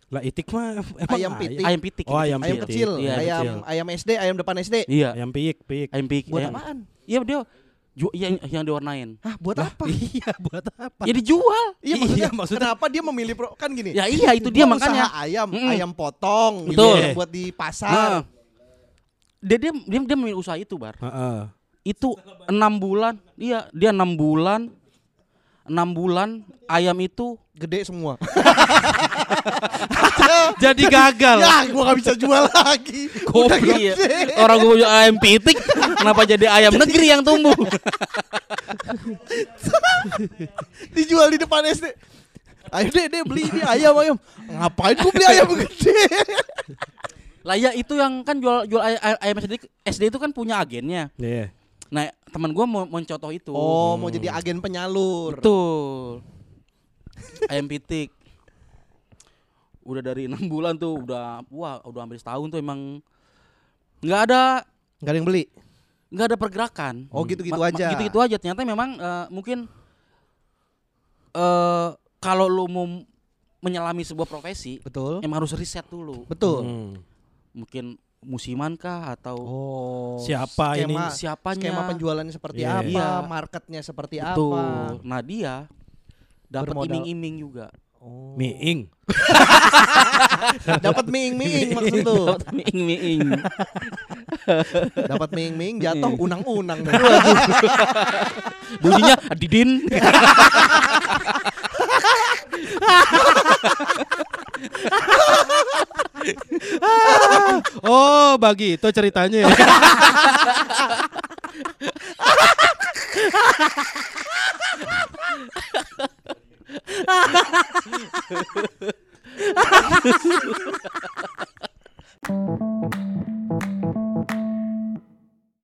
Lah itik mah emang Ayam pitik. ayam pitik Oh, ayam Ayam Pitik. kecil, Iya, ayam kecil. ayam SD, ayam depan SD. iya Ayam piik, piik. ayam pitik Buat ayam- apaan? iya dia ju- yang yang diwarnain Hah, buat apa? [LAUGHS] Iya, [LAUGHS] buat apa? ya dijual Iya maksudnya, Iya, maksudnya- kenapa dia memilih pro kan gini? ya iya itu dia makanya ayam, Mm-mm. ayam potong gitu Betul. ya, buat di Nah, pasar. dia dia dia, dia memilih usaha itu bar Heeh. itu enam bulan iya dia enam bulan enam bulan ayam itu Gede semua. [LAUGHS] Jadi gagal. ya, gua gak bisa jual lagi. Udah Goblok ya. Orang gue punya ayam pitik, kenapa jadi ayam negeri yang tumbuh? [LAUGHS] Dijual di depan SD. Ayo deh, deh beli ini ayam ayam. Ngapain gua beli ayam gede? Lah ya itu yang kan jual jual ay- ay- ayam SD, SD itu kan punya agennya. Iya. Nah teman gue mau mencontoh itu. Oh, mau jadi agen penyalur. Betul. Ayam pitik. Udah dari enam bulan tuh udah wah udah hampir setahun tuh emang nggak ada Gak ada yang beli. nggak ada pergerakan. Oh, gitu-gitu aja. Gitu-gitu aja. Ternyata memang eh, mungkin eh kalau lu mau menyelami sebuah profesi, Betul. emang harus riset dulu. Betul. Hmm. Mungkin musiman kah atau Oh. Siapa ini? skema, siapanya? Skema penjualannya seperti Iya. apa, Iya. marketnya seperti Betul. apa. Nah dia dapat iming-iming juga. Oh. Miing. [LAUGHS] Dapat miing-miing maksud tuh. Dapat iming-iming. [LAUGHS] Dapat miing-miing jatuh unang-unang. Bunyinya Didin. [LAUGHS] [LAUGHS] oh, bagi itu ceritanya ya. [LAUGHS]